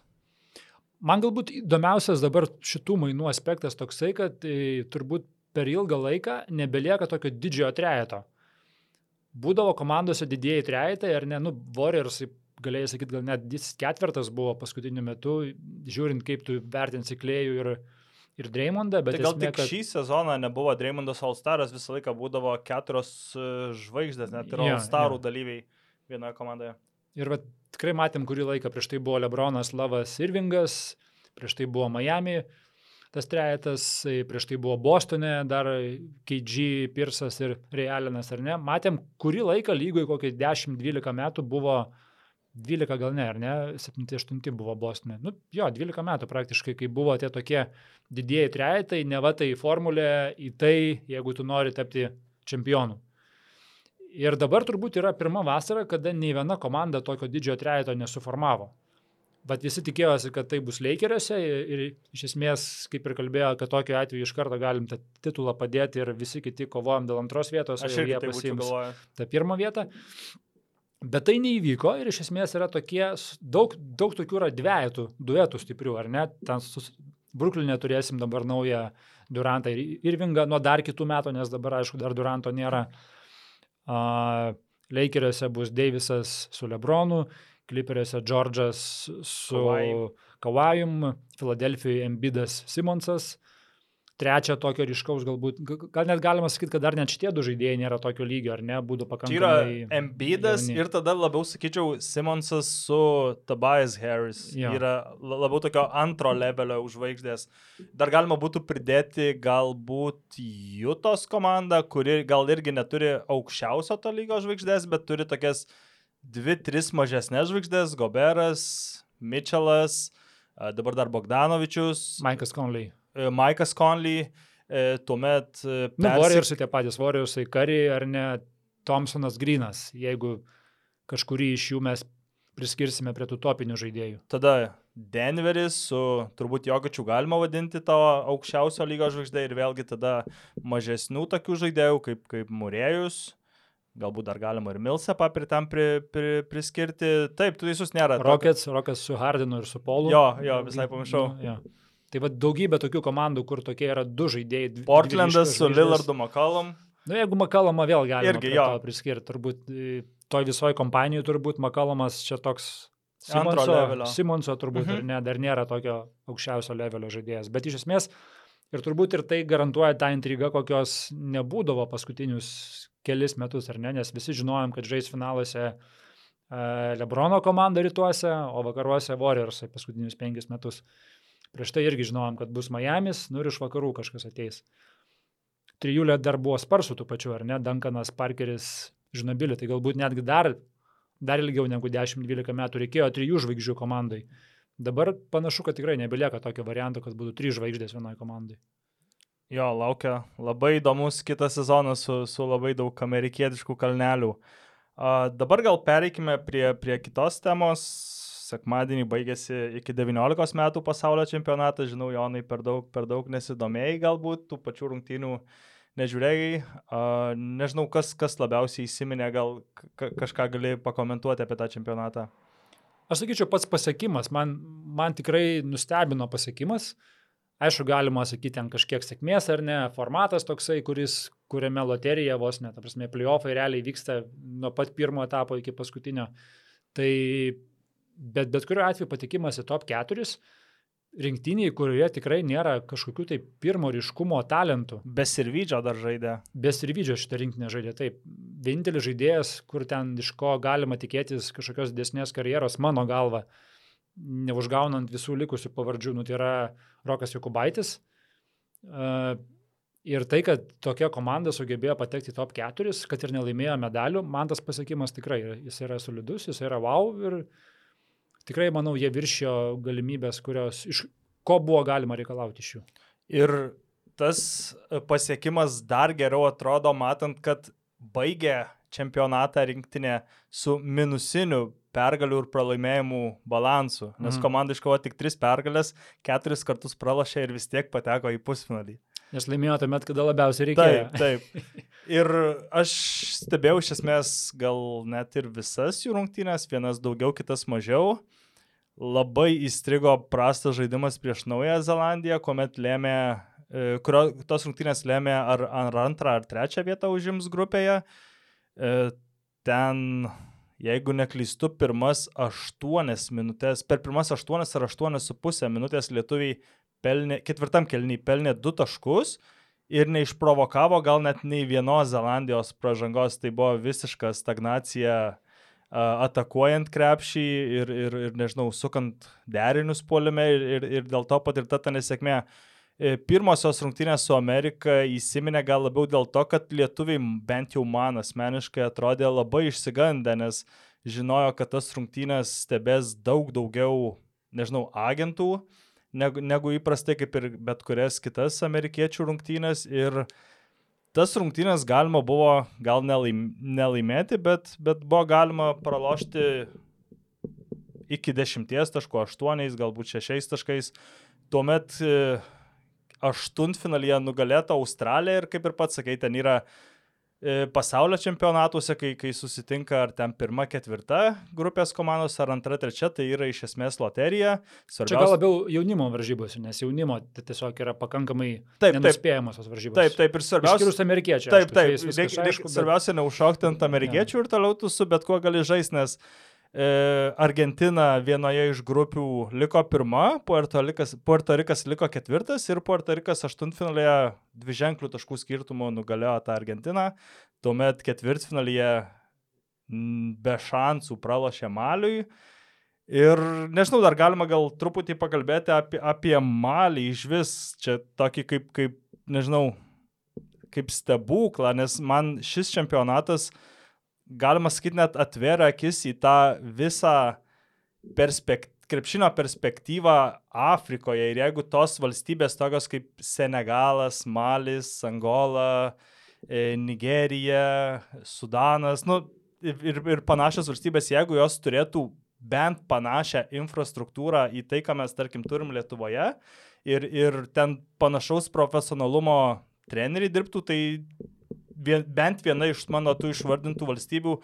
[SPEAKER 2] Man galbūt įdomiausias dabar šitų mainų aspektas toksai, kad tai, turbūt per ilgą laiką nebelieka tokio didžiojo trejeto. Uh, būdavo komandose didėjai trejetai, ar ne, nu, Warriors, galėjai sakyti, gal net ketvirtas buvo paskutiniu metu, žiūrint, kaip tu vertinsi klėjų ir, ir Dreymondą.
[SPEAKER 1] Tai gal esmė, tik kad... šį sezoną nebuvo Dreymondas All-Staras, visą laiką būdavo keturios e, žvaigždės, net ir All-Starų dalyviai vienoje komandoje.
[SPEAKER 2] Ir va, tikrai matėm kurį laiką, prieš tai buvo Lebronas Lavas Irvingas, prieš tai buvo Miami, tas trejetas, e, prieš tai buvo Bostone, dar KG, Pirsas ir Realinas, ar ne? Matėm, kurį laiką lygoje, kokį 10-12 metų buvo 12 gal ne, ar ne, 7-8 buvo Bostone. Nu, jo, 12 metų praktiškai, kai buvo tie tokie didieji trejetai, ne va tai formulė į tai, jeigu tu nori tapti čempionu. Ir dabar turbūt yra pirma vasara, kada nei viena komanda tokio didžiojo trejeto nesuformavo. Bet visi tikėjosi, kad tai bus Lakeriuose ir iš esmės, kaip ir kalbėjo, kad tokiu atveju iš karto galim tą titulą padėti ir visi kiti kovojam dėl antros vietos,
[SPEAKER 1] o jie pasiims
[SPEAKER 2] tą pirmą vietą. Bet tai neįvyko ir iš esmės yra tokie, daug, daug tokių yra dviejatų, duetų stiprių, ar ne? Ten sus... Bruklinė turėsim dabar naują Durantą ir Irvingą nuo dar kitų metų, nes dabar, aišku, dar Duranto nėra. Uh, Lakeriuose bus Davisas su Lebronu, Kliperiuose Džordžas su Kavajum, Filadelfijoje Embidas Simonsas. Trečia tokio ryškaus galbūt, gal net galima sakyti, kad dar net šitie du žaidėjai nėra tokio lygio, ar ne, būtų pakankamai.
[SPEAKER 1] Tai yra Embidas jauni. ir tada labiau sakyčiau Simonsas su Tobias Harris. Jo. Yra labiau tokio antro levelio užvaigždės. Dar galima būtų pridėti galbūt Jutos komandą, kuri gal irgi neturi aukščiausio to lygio žvaigždės, bet turi tokias uh, dvi, tris mažesnės žvaigždės - Goberas, Mitčelas, dabar dar Bogdanovičius.
[SPEAKER 2] Maikas Conley.
[SPEAKER 1] E, Maikas Conley, e, tuomet...
[SPEAKER 2] E, persi... Nu, Warriorsai tie patys, Warriorsai kariai ar ne Thompsonas Grinas, jeigu kažkurį iš jų mes priskirsime prie tų topinių žaidėjų.
[SPEAKER 1] Tada Denveris su turbūt Jogačiu galima vadinti to aukščiausio lygio žvaigždė ir vėlgi tada mažesnių tokių žaidėjų kaip, kaip Murėjus. Galbūt dar galima ir Milsepą pri tam pri, pri, priskirti. Taip, tu teisus nėra.
[SPEAKER 2] Rockets, Rockets su Hardinu ir su Polu.
[SPEAKER 1] Jo, jo, visai pamiršau.
[SPEAKER 2] Nu, jo. Tai va daugybė tokių komandų, kur tokie yra du žaidėjai.
[SPEAKER 1] Portlandas su. Lillardu McCollum.
[SPEAKER 2] Nu, jeigu Makalama vėl galima
[SPEAKER 1] Irgi,
[SPEAKER 2] prie priskirti, turbūt e, toj visoje kompanijoje turbūt Makalamas čia toks Simonso. Simonso turbūt
[SPEAKER 1] Mhm.
[SPEAKER 2] ne, dar nėra tokio aukščiausio levelio žaidėjas. Bet iš esmės ir turbūt ir tai garantuoja tą intrigą, kokios nebūdavo paskutinius kelis metus, ar ne, nes visi žinojom, kad žais finaluose Lebrono komanda rytuose, o vakaruose Warriors paskutinius penkis metus. Prieš tai irgi žinojom, kad bus Miami's, nu ir iš vakarų kažkas ateis. Trijulė dar buvo sparsų tų pačių, ar ne? Dankanas, Parkeris, Žinobili, tai galbūt netgi dar, dar ilgiau negu 10-12 metų reikėjo trijų žvaigždžių komandai. Dabar panašu, kad tikrai nebelieka tokio varianto, kad būtų trys žvaigždės vienoje komandai.
[SPEAKER 1] Jo, laukia labai įdomus kitas sezonas su, su labai daug amerikietiškų kalnelių. A, dabar gal pereikime prie, prie kitos temos. Sekmadienį baigėsi iki 19 metų pasaulio čempionatas. Žinau, Jonai, per daug, per daug nesidomėjai galbūt, tų pačių rungtynių nežiūrėjai. A, nežinau, kas, kas labiausiai įsiminė, gal ka- kažką gali pakomentuoti apie tą čempionatą.
[SPEAKER 2] Aš sakyčiau, pats pasiekimas, man, man tikrai nustebino pasiekimas. Aišku, galima sakyti, ten kažkiek sėkmės ar ne, formatas toksai, kuris, kuriame loterija vos net, ta prasme, playoffai realiai vyksta nuo pat pirmo etapo iki paskutinio. Tai bet, bet kuriuo atveju patikimas į top 4 rinktiniai, kurioje tikrai nėra kažkokių tai pirmo ryškumo talentų.
[SPEAKER 1] Besirvydžio dar žaidė.
[SPEAKER 2] Besirvydžio šitą rinkinę žaidė taip. Vienintelis žaidėjas, kur ten iš ko galima tikėtis kažkokios didesnės karjeros, mano galva, neužgaunant visų likusių pavardžių, nu, tai yra Rokas Jokubaitis. Uh, ir tai, kad tokia komanda sugebėjo patekti į top 4, kad ir nelaimėjo medalių, man tas pasiekimas tikrai, jis yra solidus, jis yra wow ir tikrai, manau, jie viršijo galimybės, kurios iš ko buvo galima reikalauti iš jų.
[SPEAKER 1] Ir tas e, pasiekimas dar geriau atrodo, matant, kad baigė čempionatą rinktinė su minusiniu pergalių ir pralaimėjimų balansu. Nes
[SPEAKER 2] Mhm.
[SPEAKER 1] komanda iškovojo tik tris pergalės, keturis kartus pralašė ir vis tiek pateko į pusfinalį.
[SPEAKER 2] Nes laimėjo tuomet, kada labiausiai reikėjo.
[SPEAKER 1] Taip, taip. Ir aš stebėjau iš esmės gal net ir visas jų rungtynės, vienas daugiau, kitas mažiau. Labai įstrigo prastas žaidimas prieš Naująją Zelandiją, kuomet lėmė, e, kurio tos rungtynės lėmė ar, ar antrą ar trečią vietą užims grupėje. E, Ten, jeigu neklystu, pirmas aštuonias minutės, per pirmas aštuonias ar aštuonias su pusę minutės lietuviai pelnė, ketvirtam kelniui pelnė du taškus ir neišprovokavo gal net nei vienos Zelandijos pražangos, tai buvo visiška stagnacija atakuojant krepšį ir, ir, ir nežinau, sukant derinius puolime ir, ir, ir dėl to patirta ta nesėkmė. E, Pirmosios rungtynės su Amerika įsiminė gal labiau dėl to, kad lietuviai, bent jau man asmeniškai, atrodė labai išsigandę, nes žinojo, kad tas rungtynės stebės daug daugiau, nežinau, agentų, negu, negu įprastai kaip ir bet kurias kitas amerikiečių rungtynės. Ir tas rungtynės galima buvo gal nelaim, nelaimėti, bet, bet buvo galima pralošti iki 10 taškų, 8, galbūt 6 taškais. Tuomet e, aštuntfinalyje nugalėta Australija ir kaip ir pats sakai, ten yra e, pasaulio čempionatuose, kai, kai susitinka ar ten pirma, ketvirta grupės komandos, ar antra, trečia, tai yra iš esmės loterija.
[SPEAKER 2] Čia gal
[SPEAKER 1] Svarbiausia,
[SPEAKER 2] labiau jaunimo varžybos, nes jaunimo tai tiesiog yra pakankamai
[SPEAKER 1] Taip,
[SPEAKER 2] nenuspėjamos tos varžybos.
[SPEAKER 1] taip, taip, ir svarbiausia.
[SPEAKER 2] Išskyrus amerikiečiai.
[SPEAKER 1] Taip,
[SPEAKER 2] aišku,
[SPEAKER 1] taip,
[SPEAKER 2] viskas
[SPEAKER 1] reik, reik,
[SPEAKER 2] aišku, bet-
[SPEAKER 1] svarbiausia neužšokti ant amerikiečių ir toliau tu su bet kuo gali žaisti, nes Argentina vienoje iš grupių liko pirma, Puerto Rikas, Puerto Rikas liko ketvirtas ir Puerto Rikas aštuntfinalėje dvi ženklių taškų skirtumų nugalėjo tą Argentiną, tuomet ketvirtfinalyje be šansų pralošė Maliui. Ir nežinau, dar galima gal truputį pakalbėti apie, apie Malį iš vis, čia tokį kaip, kaip nežinau, kaip stebuklą, nes man šis čempionatas, galima sakyti, net atvėrė akis į tą visą perspekt, krepšinio perspektyvą Afrikoje. Ir jeigu tos valstybės tokios kaip Senegalas, Malis, Angola, e, Nigerija, Sudanas, nu, ir, ir- panašios valstybės, jeigu jos turėtų bent panašią infrastruktūrą į tai, ką mes, tarkim, turim Lietuvoje ir, ir ten panašaus profesionalumo treneriai dirbtų, tai vien, bent viena iš mano tų išvardintų valstybių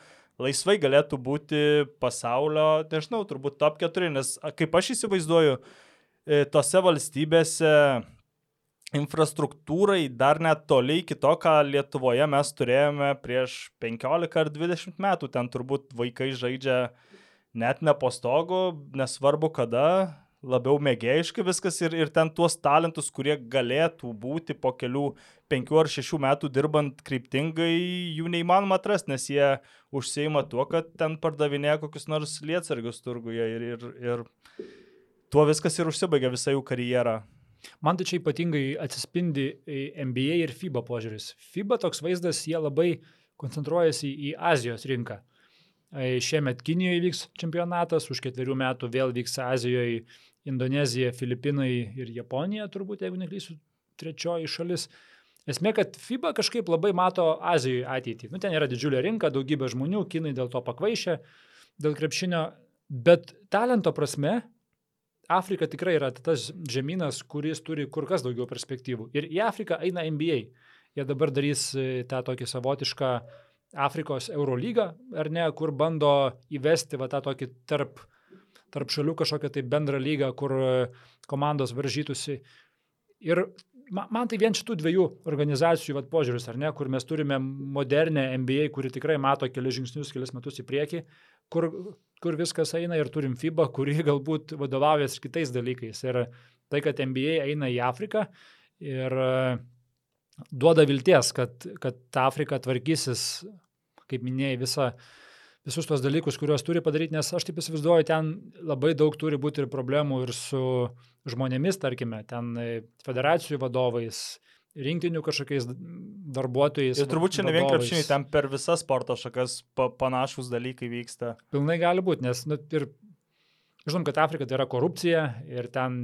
[SPEAKER 1] laisvai galėtų būti pasaulio, nežinau, turbūt top 4, nes kaip aš įsivaizduoju, e, tose valstybėse infrastruktūrai dar net toliai iki to, ką Lietuvoje mes turėjome prieš 15 ar 20 metų. Ten turbūt vaikai žaidžia net ne po stogu, nesvarbu kada, labiau mėgėjiškai viskas ir, ir ten tuos talentus, kurie galėtų būti po kelių penkių ar šešių metų dirbant kryptingai, jų neįmanoma atrasti, nes jie užseima tuo, kad ten pardavinėja kokius nors lietsargius turguje ir, ir, ir tuo viskas ir užsibaigia visą jų karjerą.
[SPEAKER 2] Man tai čia ypatingai atsispindi NBA ir FIBA požiūris. FIBA toks vaizdas, jie labai koncentruojasi į Azijos rinką. Šiemet Kinijoje vyks čempionatas, už ketverių metų vėl vyks Azijoje Indonezija, Filipinai ir Japonija, turbūt, jeigu neklysiu, trečioji šalis. Esmė, kad FIBA kažkaip labai mato Azijoje ateitį. Nu, ten yra didžiulė rinka, daugybė žmonių, kinai dėl to pakvaišė, dėl krepšinio, bet talento prasme Afrika tikrai yra tas žemynas, kuris turi kur kas daugiau perspektyvų. Ir į Afriką eina NBA. Jie dabar darys e, tą tokį savotišką Afrikos Eurolygą, ar ne, kur bando įvesti va, tą tokį tarp, tarp šalių kažkokią tai bendrą lygą, kur e, komandos varžytųsi. Ir man tai vien šitų dviejų organizacijų vat, požiūris, ar ne, kur mes turime modernę NBA, kuri tikrai mato kelius žingsnius, kelius metus į priekį, kur, kur viskas eina ir turim FIBA, kuri galbūt vadovaujasi kitais dalykais. Ir tai, kad NBA eina į Afriką ir e, duoda vilties, kad, kad Afrika tvarkysis, kaip minėjai, visą visus tos dalykus, kuriuos turi padaryti, nes aš taip įsivaizduoju, ten labai daug turi būti ir problemų ir su žmonėmis, tarkime, ten e, federacijų vadovais, rinktinių kažkokiais darbuotojais.
[SPEAKER 1] Ir turbūt čia ne vien krepšiniai, ten per visas sporto šakas pa panašus dalykai vyksta.
[SPEAKER 2] Pilnai gali būti, nes nu, ir žinom, kad Afrika tai yra korupcija ir ten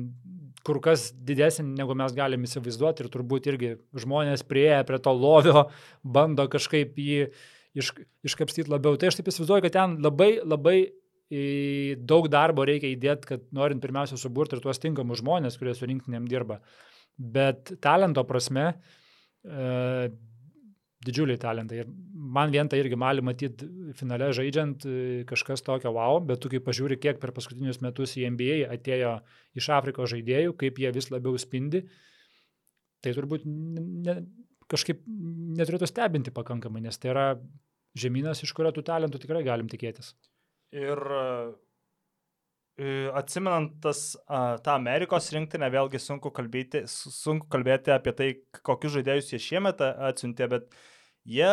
[SPEAKER 2] kur kas didesnė, negu mes galime įsivaizduoti ir turbūt irgi žmonės prieėję prie to lovio bando kažkaip jį iš, iškapstyti labiau. Tai aš taip įsivaizduoju, kad ten labai, labai daug darbo reikia įdėti, kad norint pirmiausia suburti ir tuos tinkamus žmonės, kurie su rinktinėm dirba. Bet talento prasme, e, didžiuliai talentai. Ir man vien tai irgi mali matyti finale žaidžiant e, kažkas tokio wow, bet tu kaip pažiūri, kiek per paskutinius metus į NBA atėjo iš Afrikos žaidėjų, kaip jie vis labiau spindi, tai turbūt ne, kažkaip neturėtų stebinti pakankamai, nes tai yra žemynas, iš kurio tų talentų tikrai galim tikėtis.
[SPEAKER 1] Ir e, atsimenant tas, tą Amerikos rinktinę, vėlgi sunku kalbėti, sunku kalbėti apie tai, kokius žaidėjus jie šiemet atsiuntė, bet jie,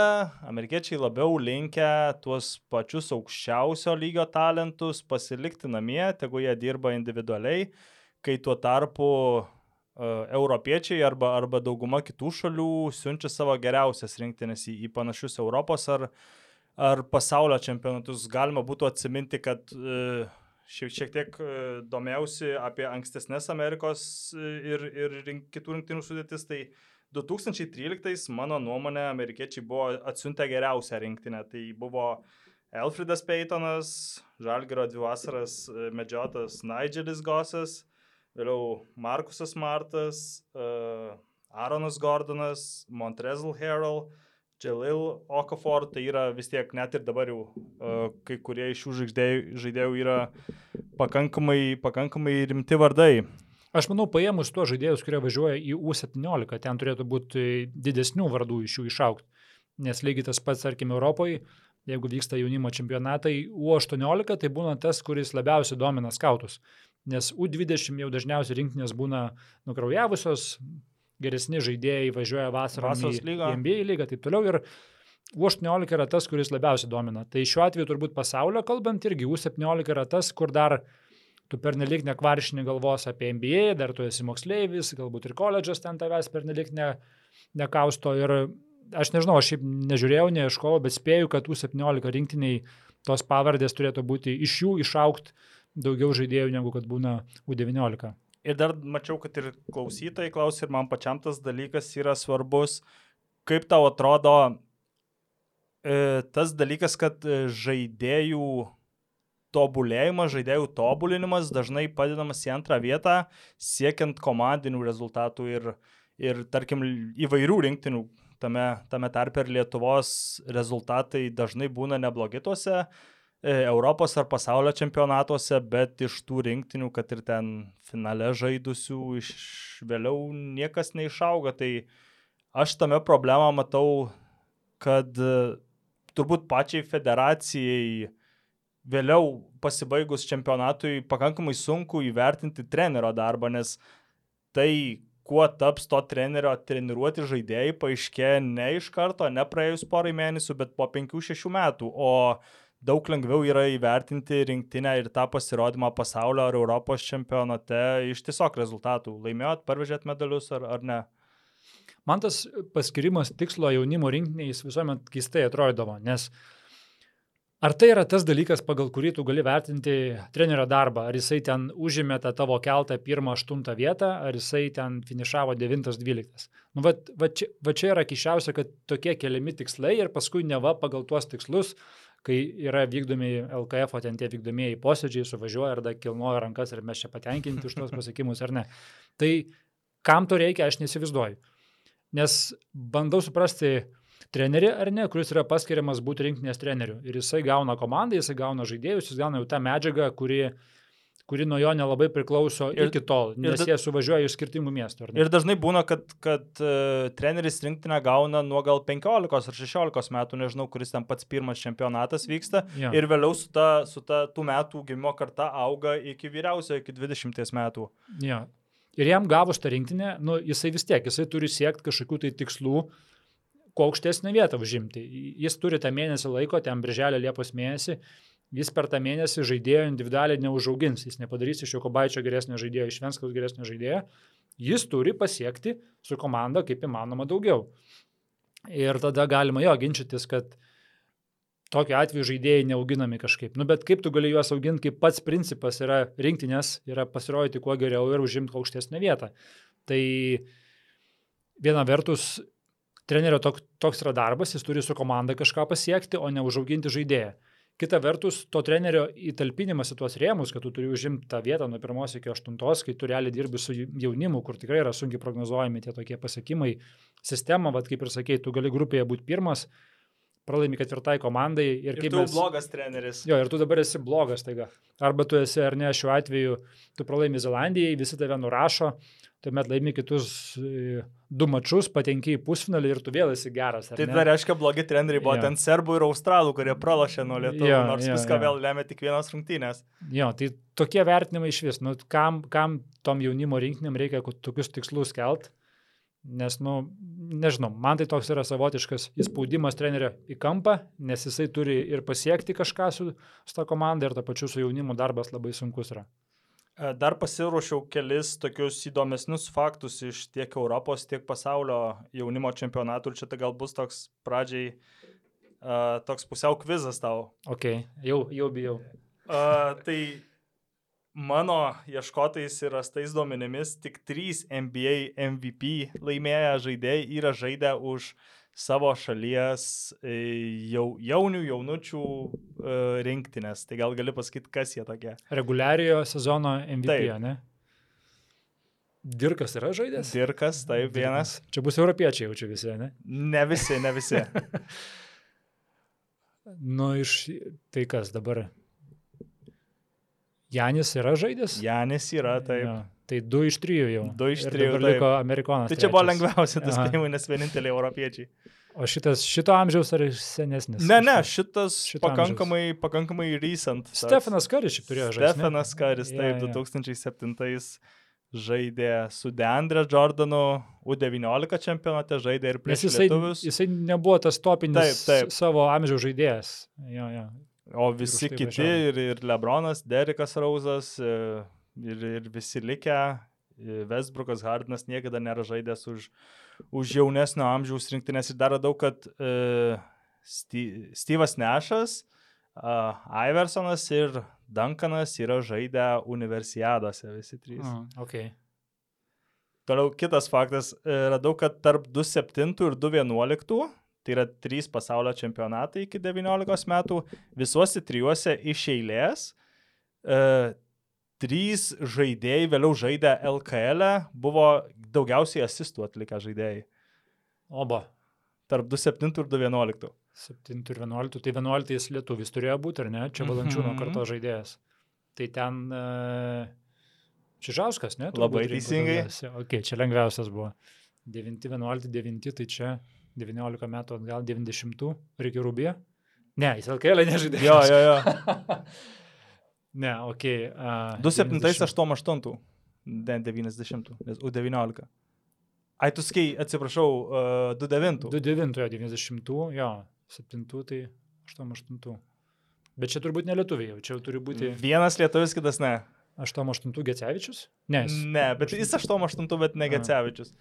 [SPEAKER 1] amerikiečiai, labiau linkę tuos pačius aukščiausio lygio talentus pasilikti namie, tegu jie dirba individualiai, kai tuo tarpu europiečiai arba, arba dauguma kitų šalių siunčia savo geriausias rinktinės į, į panašius Europos ar, ar pasaulio čempionatus. Galima būtų atsiminti, kad šiek, šiek tiek domėjausi apie ankstesnės Amerikos ir, ir rink, kitų rinktinių sudėtis. Tai 2013 mano nuomonė amerikiečiai buvo atsiuntę geriausią rinktinę. Tai buvo Elfridas Peytonas, Žalgiro dvi vasaras medžiotas Nigelis Gosas, vėliau Markusas Martas, uh, Aaronas Gordonas, Montrezl Harrell, Jalil Okafor, tai yra vis tiek net ir dabar jau uh, kai kurie iš šių žaidėjų, yra pakankamai, pakankamai rimti vardai.
[SPEAKER 2] Aš manau, paėmus tuos žaidėjus, kurie važiuoja į U17, ten turėtų būti didesnių vardų iš jų išaukti. Nes lygiai tas pats, tarkim, Europoje, jeigu vyksta jaunimo čempionatai, U18 tai būna tas, kuris labiausiai domina skautus nes U20 jau dažniausiai rinktinės būna nukraujavusios, geresni žaidėjai važiuoja vasarą į, į NBA lygą ir taip toliau. Ir U18 yra tas, kuris labiausiai domina. Tai šiuo atveju turbūt pasaulio kalbant irgi U17 yra tas, kur dar tu pernelik nekvaršini galvos apie NBA, dar tu esi moksleivis, galbūt ir koledžas ten tavęs pernelik ne, nekausto. Ir aš nežinau, aš šiaip nežiūrėjau, neieškojau, bet spėju, kad U17 rinktiniai tos pavardės turėtų būti iš jų išaukti daugiau žaidėjų negu kad būna U19.
[SPEAKER 1] Ir dar mačiau, kad ir klausytojai klausė, ir man pačiam tas dalykas yra svarbus. Kaip tau atrodo e, tas dalykas, kad žaidėjų tobulėjimas, žaidėjų tobulinimas dažnai padedamas į antrą vietą, siekiant komandinių rezultatų ir, ir tarkim, įvairių rinktinių, tame, tame tarpe ir Lietuvos rezultatai dažnai būna neblogi tuose E, Europos ar pasaulio čempionatuose, bet iš tų rinktinių, kad ir ten finale žaidusių, iš vėliau niekas neišauga. Tai aš tame problemą matau, kad e, turbūt pačiai federacijai vėliau pasibaigus čempionatui pakankamai sunku įvertinti trenerio darbą, nes tai, kuo taps to trenerio treniruoti žaidėjai, paaiškėja ne iš karto, ne praėjus porai mėnesių, bet po 5-6 metų. O daug lengviau yra įvertinti rinktinę ir tą pasirodymą pasaulio ar Europos čempionate iš tiesiog rezultatų. Laimėjot, parvežėt medalius ar, ar ne?
[SPEAKER 2] Man tas paskirimas tikslo jaunimo rinkiniais visuomet keistai atrodydavo, nes ar tai yra tas dalykas, pagal kurį tu gali vertinti trenerio darbą, ar jisai ten užėmė tą tavo keltą pirmą, aštuntą vietą, ar jisai ten finišavo devintas, dvyliktas. Nu, va, va, čia, va čia yra kišiausia, kad tokie keliami tikslai ir paskui neva pagal tuos tikslus kai yra vykdomi LKF, o ten tie vykdomieji posėdžiai, suvažiuoja ir da kilnoja rankas ir mes čia patenkinti už tuos pasiekimus ar ne. Tai kam to reikia, aš nesivizduoju. Nes bandau suprasti trenerį ar ne, kuris yra paskiriamas būti rinktinės treneriu. Ir jisai gauna komandą, jisai gauna žaidėjus, jis gauna jau tą medžiagą, kuri kuri nuo jo nelabai priklauso ir, iki tol, nes jie suvažiuoja iš skirtingų miestų.
[SPEAKER 1] Ir dažnai būna, kad, kad uh, treneris rinktinę gauna nuo gal 15 ar 16 metų, nežinau, kuris ten pats pirmas čempionatas vyksta, ja. ir vėliau su ta, su ta tų metų gimimo karta auga iki vyriausio, iki 20 metų.
[SPEAKER 2] Ja. Ir jam gavus tą rinktinę, nu, jisai vis tiek, jisai turi siekti kažkokių tai tikslų, kuo aukštesnę vietą užimti. Jis turi tą mėnesį laiko, ten birželio Liepos mėnesį, jis per tą mėnesį žaidėjo individualiai neužaugins, jis nepadarys iš Jokobaičio geresnio žaidėjo, iš Venskaus geresnio žaidėjo, jis turi pasiekti su komanda kaip įmanoma daugiau. Ir tada galima jo ginčytis, kad tokiu atveju žaidėjai neauginami kažkaip. Nu, bet kaip tu gali juos auginti, kai pats principas yra rinktinės, yra pasirodyti kuo geriau ir užimti aukštesnę vietą. Tai viena vertus, trenerio tok, toks yra darbas, jis turi su komanda kažką pasiekti, o ne užauginti žaidėją. Kita vertus, to trenerio įtalpinimas į tuos rėmus, kad tu turi užimti tą vietą nuo pirmos iki aštuntos, kai tu realiai dirbi su jaunimu, kur tikrai yra sunkiai prognozuojami tie tokie pasiekimai. Sistema, vad kaip ir sakei, tu gali grupėje būti pirmas, pralaimi ketvirtai komandai. Ir,
[SPEAKER 1] ir tu mes... blogas treneris.
[SPEAKER 2] Jo, ir tu dabar esi blogas taiga. Arba tu esi, ar ne, šiuo atveju, tu pralaimi Zelandijai, visi tave nurašo, tuomet laimi kitus e, du mačius, patenki į pusfinalį ir tu vėl esi geras.
[SPEAKER 1] Tai dar reiškia, blogi treneriai buvo ja. ten serbų ir australų, kurie pralašė nuo lietuvių, ja, nors ja, viską ja. vėl lemia tik vienos rungtynės.
[SPEAKER 2] Jo, tai tokie vertinimai iš vis, nu, kam, kam tom jaunimo rinkinėm reikia tokius tikslus kelt, nes, nu, nežinau, man tai toks yra savotiškas įspaudimas trenerio į kampą, nes jisai turi ir pasiekti kažką su, su ta komanda ir ta pačiu su jaunimu darbas labai sunkus yra.
[SPEAKER 1] E, dar pasiruošiau kelis tokius įdomesnius faktus iš tiek Europos, tiek pasaulio jaunimo čempionatų ir čia tai gal bus toks pradžiai uh, toks pusiau kvizas tau.
[SPEAKER 2] Ok, jau, jau bijau.
[SPEAKER 1] Uh, tai mano ieškotais ir rastais duomenimis tik trys NBA MVP laimėję žaidėjai yra žaidę už savo šalies e, jau, jaunių, jaunučių e, rinktinės. Tai gal gali pasakyti, kas jie tokie?
[SPEAKER 2] Reguliariojo sezono MVP, taip. ne? Dirkas yra žaidęs?
[SPEAKER 1] Dirkas, taip, vienas.
[SPEAKER 2] Čia bus europiečiai jaučiu visi, ne?
[SPEAKER 1] Ne visi, ne visi.
[SPEAKER 2] nu, iš tai kas dabar? Janis yra žaidęs?
[SPEAKER 1] Janis yra, taip. Ja.
[SPEAKER 2] Tai du iš trijų jau.
[SPEAKER 1] Du iš trijų.
[SPEAKER 2] Ir liko amerikonas.
[SPEAKER 1] Tai čia buvo lengviausia tas spėjimai, nes vieninteliai europiečiai.
[SPEAKER 2] O šitas šito amžiaus ar senesnis?
[SPEAKER 1] Ne, ne, šitas šito pakankamai, amžiaus. pakankamai recent.
[SPEAKER 2] Stefanas Karis čia turėjo žaisti.
[SPEAKER 1] Stefanas Karis, taip, yeah, yeah. 2007 žaidė su Deandre Jordanu, U19 čempionate žaidė ir prieš
[SPEAKER 2] jisai,
[SPEAKER 1] lietuvius.
[SPEAKER 2] Jisai nebuvo tas topinis taip, taip. savo amžiaus žaidėjas. Jo, jo.
[SPEAKER 1] O visi kiti, ir, ir Lebronas, Derikas Rauzas, e, ir, ir visi likę, e, Westbrookas Hardinas niekada nėra žaidęs už, už jaunesnio amžiaus rinktinės ir dar radau, kad uh, Steve'as Nešas, uh, Iversonas ir Duncanas yra žaidę universiadose visi trys.
[SPEAKER 2] Mm, okay.
[SPEAKER 1] Toliau kitas faktas, radau, kad tarp 2.7 ir 2.11 tai yra trys pasaulio čempionatai iki 19 metų, visuose trijuose iš eilės. E, trys žaidėjai vėliau žaidę LKL, e, buvo daugiausiai asistų atlikę žaidėjai.
[SPEAKER 2] Oba.
[SPEAKER 1] Tarp 27 ir 211.
[SPEAKER 2] 7 ir 11, tai 11 lietuvis turėjo būti, ar ne? Čia Valančiūno
[SPEAKER 1] Mhm.
[SPEAKER 2] karto žaidėjas. Tai ten uh, Čižauskas, ne?
[SPEAKER 1] Labai teisingai.
[SPEAKER 2] Ok, čia lengviausias buvo. 9, 11, 9, tai čia 19 metų atgal 90, reikia rubė. Ne, jis LKL nežaidė.
[SPEAKER 1] Jo, jo, jo.
[SPEAKER 2] ne, ok. Uh,
[SPEAKER 1] 27-88. Ne, 90. Nes U19. Ai, tu skai, atsiprašau, uh, 29.
[SPEAKER 2] 29, 90, jo, 7, tai 88. Bet čia turbūt ne lietuviai, čia turi būti
[SPEAKER 1] Vienas lietuvis, kitas ne.
[SPEAKER 2] 88 Gecevičius? Ne, jis-
[SPEAKER 1] Ne, bet jis 88, bet ne
[SPEAKER 2] A.
[SPEAKER 1] Gecevičius.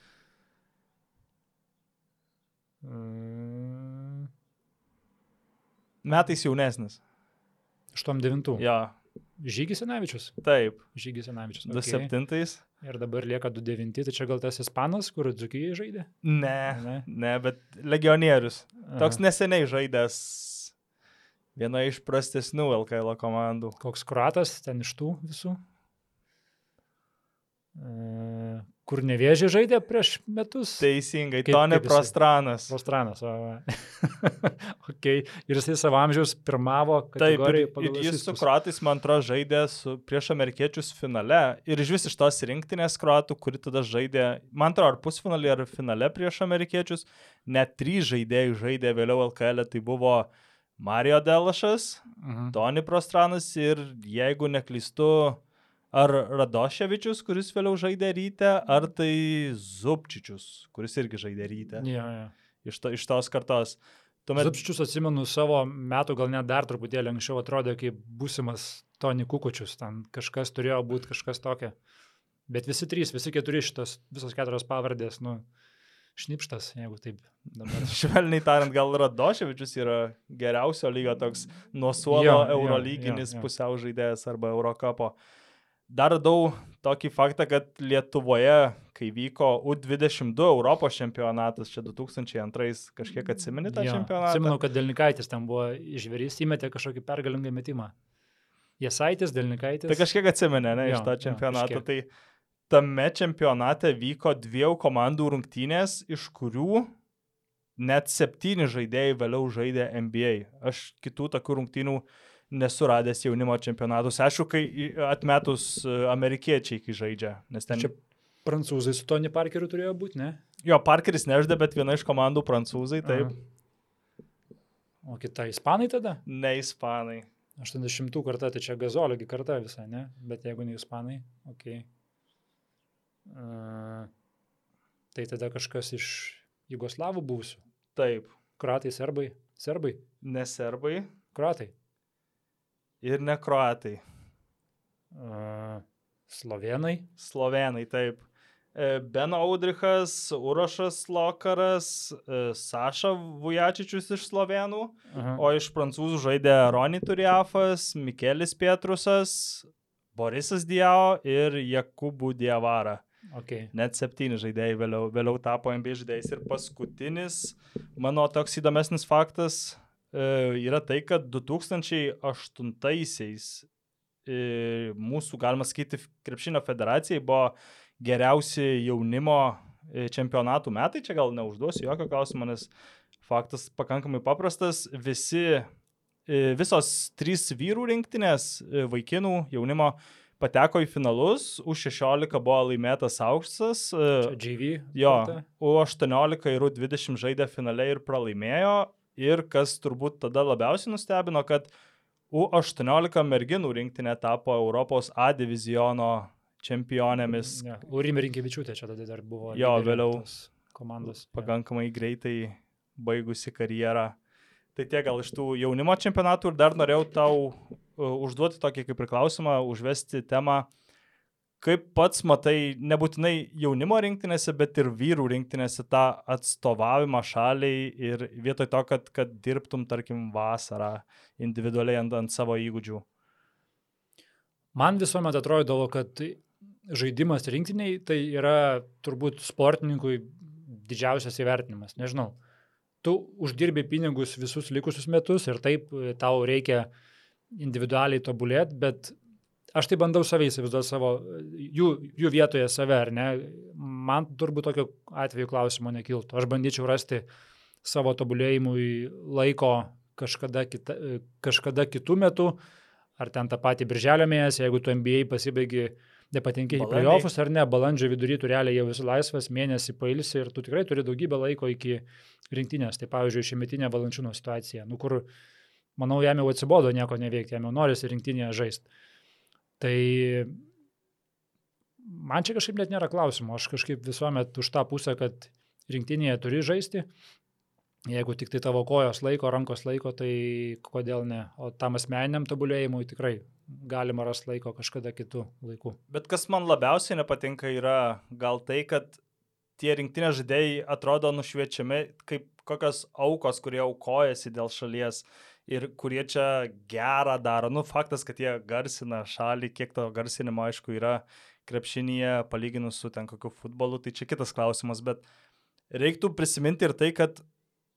[SPEAKER 2] Mm,
[SPEAKER 1] Metais jaunesnis.
[SPEAKER 2] 89.
[SPEAKER 1] Jo,
[SPEAKER 2] Žygis Senavičius.
[SPEAKER 1] taip.
[SPEAKER 2] Žygis Senavičius.
[SPEAKER 1] 27.
[SPEAKER 2] Ir dabar lieka 29, tai čia gal tas ispanas, kur Dzukijai žaidė?
[SPEAKER 1] Ne,
[SPEAKER 2] Ne?
[SPEAKER 1] ne, bet legionierius. Toks
[SPEAKER 2] Aha.
[SPEAKER 1] neseniai žaidęs viena iš prastesnių LKL komandų.
[SPEAKER 2] Koks kruatas ten iš tų visų? E, Kur nevėžė žaidė prieš metus?
[SPEAKER 1] Teisingai,
[SPEAKER 2] Kaip-
[SPEAKER 1] Toni
[SPEAKER 2] kaip?
[SPEAKER 1] Prostranas.
[SPEAKER 2] Rostranas. O, okay. Ir jisai savo amžiaus pirmavo
[SPEAKER 1] Taip, ir, ir jis su kruatais, man atrodo, žaidė su, prieš amerikiečius finale. Ir iš vis iš tos rinktinės kruatų, kuri tada žaidė, man atrodo, ar pusfinalį, ar finale prieš amerikiečius, net trys žaidėjai žaidė vėliau LKL, tai buvo Mario Delašas,
[SPEAKER 2] Mhm.
[SPEAKER 1] Toni Prostranas ir, jeigu neklystu, ar Radoševičius, kuris vėliau žaidė ryte, ar tai Zubčičius, kuris irgi žaidė ryte
[SPEAKER 2] Jo, jo.
[SPEAKER 1] iš, to, iš tos kartos. Tuomet
[SPEAKER 2] Zapščius atsimenu savo metų, gal net dar truputėlį anksčiau atrodė kaip būsimas Toni Kukučius, ten kažkas turėjo būti kažkas tokio. Bet visi trys, visi keturi šitos, visos keturios pavardės, nu, šnipštas, jeigu taip dabar.
[SPEAKER 1] Švelniai tariant, gal Radoševičius yra geriausio lygio toks nuo suolo eurolyginis
[SPEAKER 2] jo, jo.
[SPEAKER 1] pusiau žaidėjas arba Eurocapo. Dar radau tokį faktą, kad Lietuvoje, kai vyko U22 Europos čempionatas, čia 2002, kažkiek atsimeni tą
[SPEAKER 2] Jo,
[SPEAKER 1] čempionatą?
[SPEAKER 2] Atsimenu, kad Delnikaitis ten buvo išverys, įmetė kažkokį pergalingą metimą. Jasaitis, Delnikaitis.
[SPEAKER 1] Tai kažkiek atsimenė, ne, iš
[SPEAKER 2] Jo,
[SPEAKER 1] to
[SPEAKER 2] jo,
[SPEAKER 1] čempionato.
[SPEAKER 2] kažkiek.
[SPEAKER 1] Tai tame čempionate vyko dviejų komandų rungtynės, iš kurių net septyni žaidėjai vėliau žaidė NBA. Aš kitų tokių rungtynių nesuradęs jaunimo čempionatus. Aišku, kai atmetus e, amerikiečiai, kai žaidžia. Ten...
[SPEAKER 2] Čia prancūzai su Tony Parkeriu turėjo būti, ne?
[SPEAKER 1] Jo, Parkeris neždė, bet viena iš komandų prancūzai, taip.
[SPEAKER 2] Aha. O kita ispanai tada?
[SPEAKER 1] Ne ispanai.
[SPEAKER 2] 80 karta, tai čia gazoliogi karta visai, ne? Bet jeigu ne ispanai, ok. Uh, tai tada kažkas iš Jugoslavų buvusių.
[SPEAKER 1] Taip.
[SPEAKER 2] Kroatai, serbai. Serbai.
[SPEAKER 1] Ne serbai
[SPEAKER 2] Kroatai.
[SPEAKER 1] Ir ne kroatai.
[SPEAKER 2] Uh, Slovenai.
[SPEAKER 1] Slovenai, taip. E, Ben Audrichas, Urošas Lokaras, e, Saša Vujačičius iš Slovenų,
[SPEAKER 2] Aha.
[SPEAKER 1] o iš prancūzų žaidė Roni Turiafas, Mikelis Pietrusas, Borisas Diao ir Jakubų Diavara.
[SPEAKER 2] Okay.
[SPEAKER 1] Net septyni žaidėjai vėliau, vėliau tapo NBA žaidėjais. Ir paskutinis, mano toks įdomesnis faktas yra tai, kad 2008-aisiais e, mūsų, galima sakyti, krepšinio federacijai buvo geriausi jaunimo e, čempionatų metai. Čia gal neužduosiu jokio klausimo, nes faktas pakankamai paprastas. Visi, e, visos trys vyrų rinktinės, e, vaikinų jaunimo pateko į finalus, už 16 buvo laimėtas auksas, e,
[SPEAKER 2] Čia JV.
[SPEAKER 1] jo,
[SPEAKER 2] karta.
[SPEAKER 1] U18 ir U20 žaidė finale ir pralaimėjo. Ir kas turbūt tada labiausiai nustebino, kad U18 merginų rinktinė tapo Europos A diviziono čempionėmis
[SPEAKER 2] Ne, Urimė Rinkevičiūtė čia tada dar buvo.
[SPEAKER 1] Jo, vėliau
[SPEAKER 2] Komandos.
[SPEAKER 1] Pakankamai greitai baigusi karjerą. Tai tiek gal iš tų jaunimo čempionatų ir dar norėjau tau uh, užduoti tokį kaip ir klausimą, užvesti temą, kaip pats matai, nebūtinai jaunimo rinktinėse, bet ir vyrų rinktinėse tą atstovavimą šaliai ir vietoj to, kad, kad dirbtum, tarkim, vasarą individualiai ant, ant savo įgūdžių.
[SPEAKER 2] Man visuomet atrodydavo, kad žaidimas rinktiniai tai yra turbūt sportininkui didžiausias įvertinimas. Nežinau. tu uždirbi pinigus visus likusius metus ir taip tau reikia individualiai tobulėti, bet aš tai bandau savai įsivaizduoti savo, jų, jų vietoje save, ar ne, man turbūt tokio atveju klausimo nekiltų. Aš bandyčiau rasti savo tobulėjimui laiko kažkada, kita, kažkada kitų metų, ar ten tą patį birželio mėnesį, jeigu tu MBA pasibaigi, nepatinki į playoffus ar ne, balandžio vidury tu realiai jau esi laisvas, mėnesį pailsi ir tu tikrai turi daugybę laiko iki rinktinės. Tai pavyzdžiui, šiemetinė valančiūno situacija, nu kur, manau, jam jau atsibodo nieko neveikti, jam jau norisi rinktinėje žaisti. Tai man čia kažkaip net nėra klausimo, aš kažkaip visuomet už tą pusę, kad rinktinėje turi žaisti, jeigu tik tai tavo kojos laiko, rankos laiko, tai kodėl ne, o tam asmeniniam tobulėjimui tikrai galima rasti laiko kažkada kitų laikų.
[SPEAKER 1] Bet kas man labiausiai nepatinka yra gal tai, kad tie rinktinės žaidėjai atrodo nušviečiami kaip kokios aukos, kurie aukojasi dėl šalies ir kurie čia gerą daro. Nu, faktas, kad jie garsina šalį, kiek to garsinimo, aišku, yra krepšinėje, palyginus su ten kokiu futbolu, tai čia kitas klausimas, bet reiktų prisiminti ir tai, kad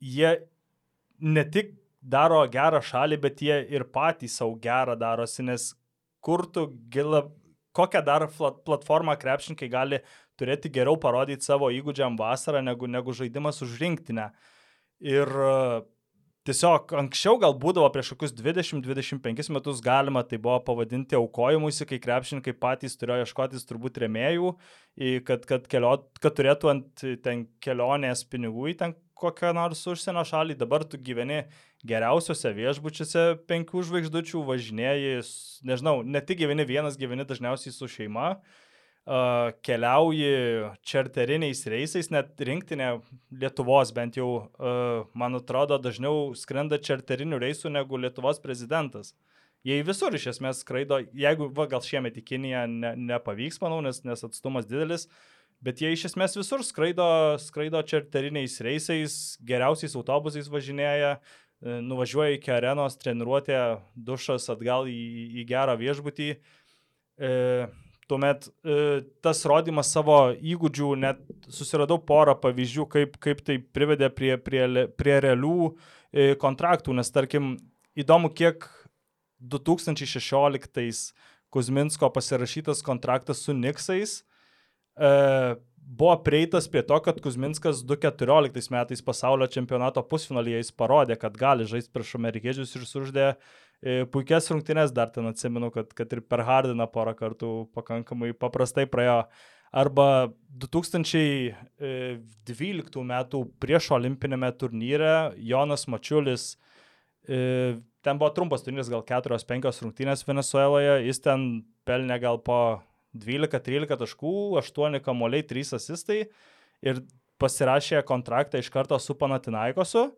[SPEAKER 1] jie ne tik daro gerą šalį, bet jie ir patys savo gerą darosi, nes kur tu gila, kokią dar platformą krepšininkai gali turėti geriau parodyti savo įgūdžiam vasarą negu, negu žaidimas už rinktinę. Ir tiesiog anksčiau gal būdavo prieš kokius 20-25 metus galima tai buvo pavadinti aukojimuisi, kai krepšininkai patys turėjo ieškotis turbūt remėjų, kad, kad, kelio, kad turėtų ant ten kelionės pinigų į ten kokią nors užsienio šalį, dabar tu gyveni geriausiose viešbučiuose penkių žvaigždučių, važinėjai, nežinau, ne tik gyveni vienas, gyveni dažniausiai su šeima, uh, keliauji čarteriniais reisais, net rinktinė Lietuvos bent jau, man atrodo, dažniau skrenda čarterinių reisų negu Lietuvos prezidentas. Jie visur iš esmės skraido, jeigu, va, gal šiemet į Kiniją ne, nepavyks, manau, nes, nes atstumas didelis, bet jie iš esmės visur skraido, skraido čarteriniais reisais, geriausiais autobusais važinėja, nuvažiuoja iki arenos, treniruotė, dušas atgal į, į gerą viešbutį. E, Tuomet e, tas rodimas savo įgūdžių, net susiradau porą pavyzdžių, kaip, kaip tai privedė prie, prie, prie realių e, kontraktų, nes tarkim įdomu, kiek 2016 Kuzminsko pasirašytas kontraktas su Niksais e, buvo prieitas prie to, kad Kuzminskas 2014 metais pasaulio čempionato pusfinalyje jis parodė, kad gali žaisti prieš amerikiečius ir suždė puikias rungtynes dar ten atsimenu, kad, kad ir per Hardiną porą kartų pakankamai paprastai praėjo. Arba 2012 e, metų prieš olimpinėme turnyre Jonas Mačiulis, e, ten buvo trumpas turnyras, gal 4-5 rungtynės Venezueloje, jis ten pelnė gal po 12-13 taškų, 8 kamuoliai, 3 asistai ir pasirašė kontraktą iš karto su Panatinaikosu.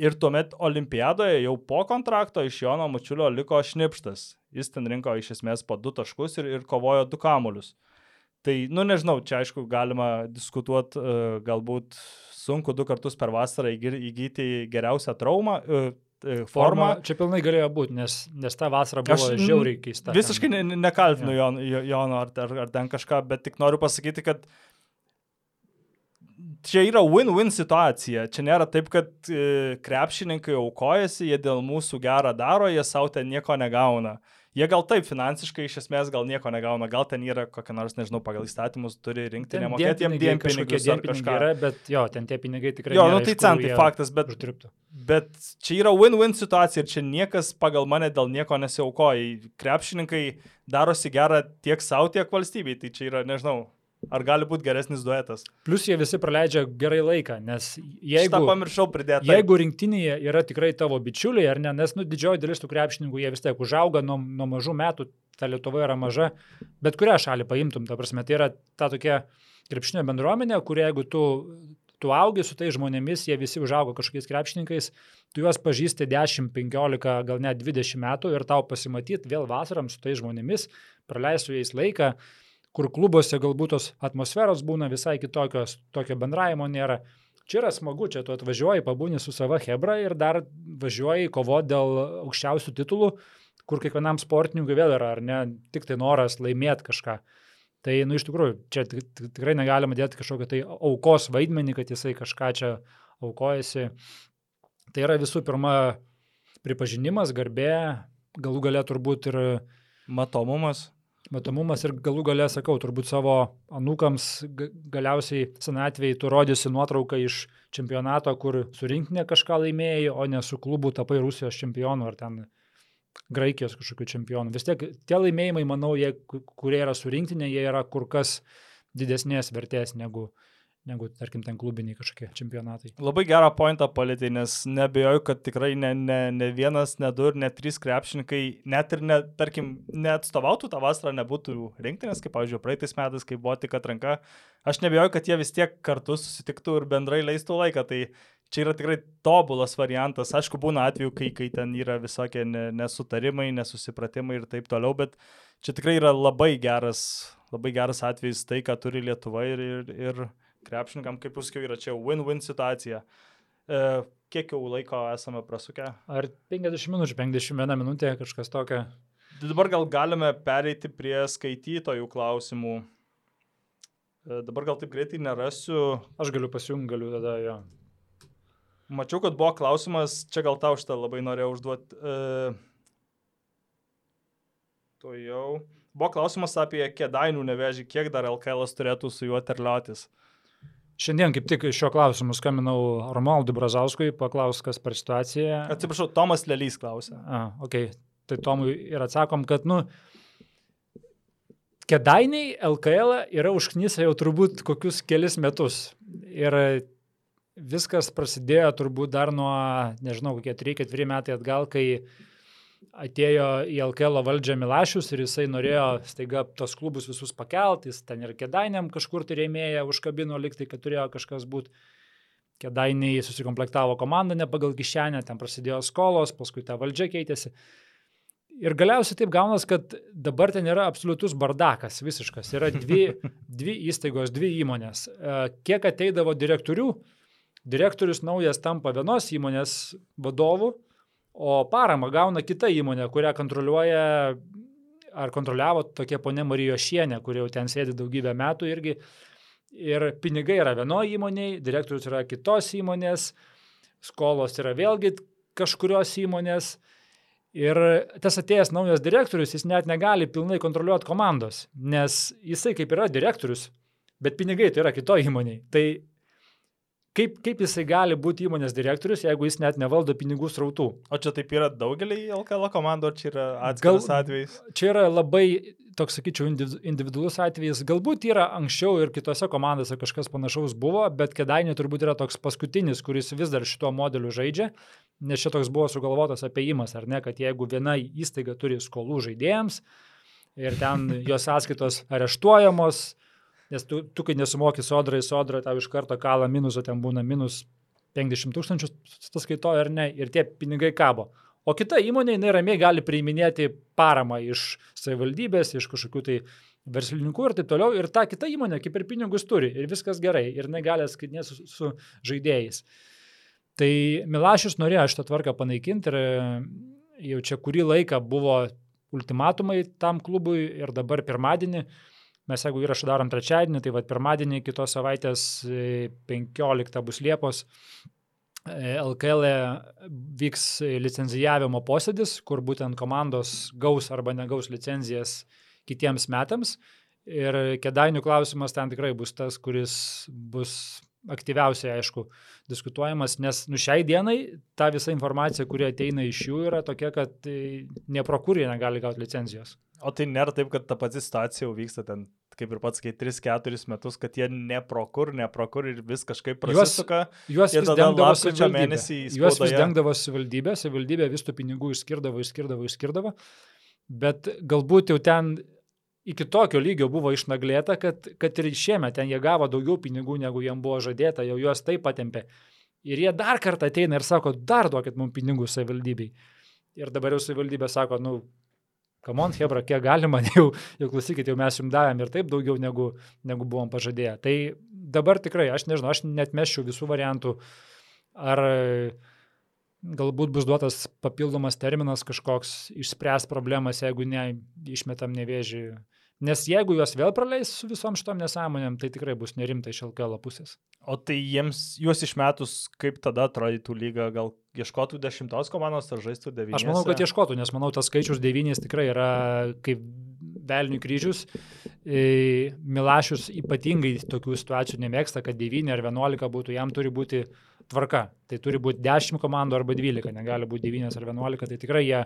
[SPEAKER 1] Ir tuomet olimpiadoje jau po kontrakto iš Jono Mačiulio liko šnipštas. Jis ten rinko iš esmės po du taškus ir, ir kovojo du kamuolius. Tai, nu nežinau, čia aišku galima diskutuoti, e, galbūt sunku du kartus per vasarą įgyti geriausią traumą, uh, formą. Forma,
[SPEAKER 2] čia pilnai galėjo būti, nes, nes ta vasara buvo Aš, žiauriai keista.
[SPEAKER 1] Visiškai ne, nekaltinu ja. Jono ar, ar, ar ten kažką, bet tik noriu pasakyti, kad čia yra win-win situacija. Čia nėra taip, kad e, krepšininkai aukojasi, jie dėl mūsų gerą daro, jie savo ten nieko negauna. Jie gal taip finansiškai iš esmės gal nieko negauna, gal ten yra kokia nors, nežinau, pagal įstatymus turi rinkti, nemokėti jiem dienpinigius ar kažką.
[SPEAKER 2] Yra, bet jo, ten tie pinigai tikrai.
[SPEAKER 1] Jo, nu tai centai faktas, bet, uždirbtų. bet čia yra win-win situacija ir čia niekas pagal mane dėl nieko nesiaukoja. Krepšininkai darosi gerą tiek savo, tiek valstybei, tai čia yra, nežinau, Ar gali būti geresnis duetas?
[SPEAKER 2] Plus jie visi praleidžia gerai laiką, nes jeigu...
[SPEAKER 1] Šitą pamiršau pridėti.
[SPEAKER 2] Jeigu rinktinėje yra tikrai tavo bičiuliai, ar ne, nes nu, didžioji dalis tų krepšininkų jie vis tiek užauga nuo, nuo mažų metų, ta Lietuva yra maža, bet kurią šalį paimtum, ta prasme, tai yra ta tokia krepšinio bendruomenė, kur jeigu tu, tu augi su tai žmonėmis, jie visi užaugo kažkokiais krepšininkais, tu juos pažįsti 10, 15, gal net 20 metų ir tau pasimatyti vėl vasaram su tai žmonėmis, praleisiu jais laiką, kur klubuose galbūt tos atmosferos būna visai kitokios, tokio bendravimo nėra. Čia yra smagu, čia tu atvažiuoji, pabūni su sava Hebra ir dar važiuoji kovoti dėl aukščiausių titulų, kur kiekvienam sportininkui vėl yra, ar ne, tik tai noras laimėti kažką. Tai, nu, iš tikrųjų, čia tikrai negalima dėti kažkokio tai aukos vaidmenį, kad jisai kažką čia aukojasi. Tai yra visų pirma pripažinimas, garbė, galų galę turbūt ir
[SPEAKER 1] matomumas
[SPEAKER 2] matomumas ir galų galę sakau, turbūt savo anūkams galiausiai senatvėje tu rodysi nuotrauką iš čempionato, kur surinktinė kažką laimėjai, o ne su klubu tapai Rusijos čempionu ar ten Graikijos kažkokiu čempionu. Vis tiek tie laimėjimai, manau, jie, kurie yra surinktinė, jie yra kur kas didesnės vertės negu, uh, negu, tarkim, ten klubiniai kažkokie čempionatai.
[SPEAKER 1] Labai gerą pointą palėtė, nes nebejoju, kad tikrai ne, ne, ne vienas, ne du ir ne trys krepšininkai, net ir, ne, tarkim, neatstovautų tą vasarą, nebūtų rinktinės, kaip, pavyzdžiui, praeitais metais, kai buvo tik atranka. Aš nebejoju, kad jie vis tiek kartu susitiktų ir bendrai leistų laiką. Tai čia yra tikrai tobulas variantas. Aišku, būna atveju, kai, kai ten yra visokie nesutarimai, nesusipratimai ir taip toliau, bet čia tikrai yra labai geras, labai geras atvejis tai, ką turi Lietuva ir, ir, ir krepšininkam, kaip jūs sakiau, yra čia win-win situacija. E, kiek jau laiko esame prasukę?
[SPEAKER 2] Ar 50 minučių, 51 minutė, kažkas tokio?
[SPEAKER 1] Dabar gal galime pereiti prie skaitytojų klausimų. E, dabar gal taip greitai nerasiu.
[SPEAKER 2] Aš galiu pasijungti, galiu tada jo.
[SPEAKER 1] Mačiau, kad buvo klausimas, čia gal tau šitą labai norėjau užduoti. E, to jau. Buvo klausimas apie kėdainių nevežį, kiek dar LKL turėtų su juo terliotis.
[SPEAKER 2] Šiandien kaip tik šiuo klausimu skambinau Romualdui Brazauskui, paklaus, kas per situaciją.
[SPEAKER 1] Atsiprašau, Tomas Lelys klausė.
[SPEAKER 2] A, ok, tai Tomui ir atsakom, kad, nu, Kedainiai LKL yra užknysę jau turbūt kokius kelis metus. Ir viskas prasidėjo turbūt dar nuo, nežinau, kokie 3-4 metai atgal, kai atėjo į LKL valdžią Milašius ir jisai norėjo staiga tos klubus visus pakelti, jis ten ir kedainiam kažkur tai rėmėja, užkabino liktai, kad turėjo kažkas būti. Kedainiai susikomplektavo komandą ne pagal kišenę, ten prasidėjo skolos, paskui ta valdžia keitėsi. Ir galiausiai taip gaunas, kad dabar ten yra absoliutus bardakas, visiškas. Yra dvi, dvi įstaigos, dvi įmonės. E, kiek ateidavo direktorių, direktorius naujas tampa vienos įmonės vadovu, o paramą gauna kita įmonė, kurią kontroliuoja ar kontroliavo tokia ponė Marijo Šienė, kuri jau ten sėdi daugybę metų irgi. Ir pinigai yra vienoje įmonėje, direktorius yra kitos įmonės, skolos yra vėlgi kažkurios įmonės. Ir tas atėjęs naujas direktorius, jis net negali pilnai kontroliuoti komandos, nes jisai kaip yra direktorius, bet pinigai tai yra kito įmoniai. Tai Kaip, kaip jisai gali būti įmonės direktorius, jeigu jis net nevaldo pinigų srautų?
[SPEAKER 1] O čia taip yra daugelį LKL komandų, ar čia yra atskiras Gal, atvejis?
[SPEAKER 2] Čia yra labai, toks sakyčiau, individualus atvejis. Galbūt yra anksčiau ir kitose komandose kažkas panašaus buvo, bet Kedainė turbūt yra toks paskutinis, kuris vis dar šituo modeliu žaidžia, nes čia toks buvo sugalvotas apėjimas, ar ne, kad jeigu viena įstaiga turi skolų žaidėjams ir ten jos sąskaitos areštuojamos, Nes tu, tu kai nesumoki sodrai, sodra tau iš karto kalą minusą, ten būna minus 50 tūkstančių sąskaitoje ar ne, ir tie pinigai kabo. O kita įmonė, jinai ramiai gali priiminėti paramą iš savivaldybės, iš kažkokių tai verslininkų ir taip toliau, ir ta kita įmonė kaip ir pinigus turi, ir viskas gerai, ir jinai gali skaitinėti su, su žaidėjais. Tai Milašius norėjo šitą tvarką panaikinti ir jau čia kurį laiką buvo ultimatumai tam klubui. Ir dabar pirmadienį Mes jeigu įrašą darom trečiadienį, tai vad pirmadienį kitos savaitės 15 e, bus Liepos. LKL e vyks licenzijavimo posėdis, kur būtent komandos gaus arba negaus licenzijas kitiems metams. Ir kedainių klausimas ten tikrai bus tas, kuris bus aktyviausiai, aišku, diskutuojamas, nes nu šiai dienai ta visa informacija, kuri ateina iš jų, yra tokia, kad e, neprokurė negali gauti licenzijos.
[SPEAKER 1] O tai nėra taip, kad ta pati situacija jau vyksta ten, kaip ir pats, kai 3-4 metus, kad jie neprokur, neprokur ir vis kažkaip prasisuka.
[SPEAKER 2] Juos, juos vis dengdavo savivaldybė. Juos vis dengdavo savivaldybė, savivaldybė vis tų pinigų išskirdavo, išskirdavo, išskirdavo. Bet galbūt jau ten iki tokio lygio buvo išnaglėta, kad, kad ir šiemet ten jie gavo daugiau pinigų, negu jiem buvo žadėta, jau juos taip patempė. Ir jie dar kartą ateina ir sako, dar duokit mums pinigų savivaldybei. Ir dabar jau savivaldybė sako, nu, kamon, Hebra, kiek galima, jau, jau klausykit, jau mes jums davėm ir taip daugiau, negu, negu buvom pažadėję. Tai dabar tikrai, aš nežinau, aš net meščiau visų variantų, ar galbūt bus duotas papildomas terminas kažkoks išspręs problemas, jeigu ne, išmetam nevėžį Nes jeigu juos vėl praleis su visom šitom nesąmonėm, tai tikrai bus nerimta iš LKL pusės.
[SPEAKER 1] O tai jiems, juos išmetus, kaip tada atrodytų lyga, gal ieškotų dešimtos komandos ar žaistų devynis?
[SPEAKER 2] Aš manau, kad ieškotų, nes manau, tas skaičius devynis tikrai yra kaip velnių kryžius. E, Milašius ypatingai tokių situacijų nemėgsta, kad 9 ar 11 būtų, jam turi būti tvarka. Tai turi būti 10 komandų arba 12, negali būti 9 ar 11, tai tikrai jie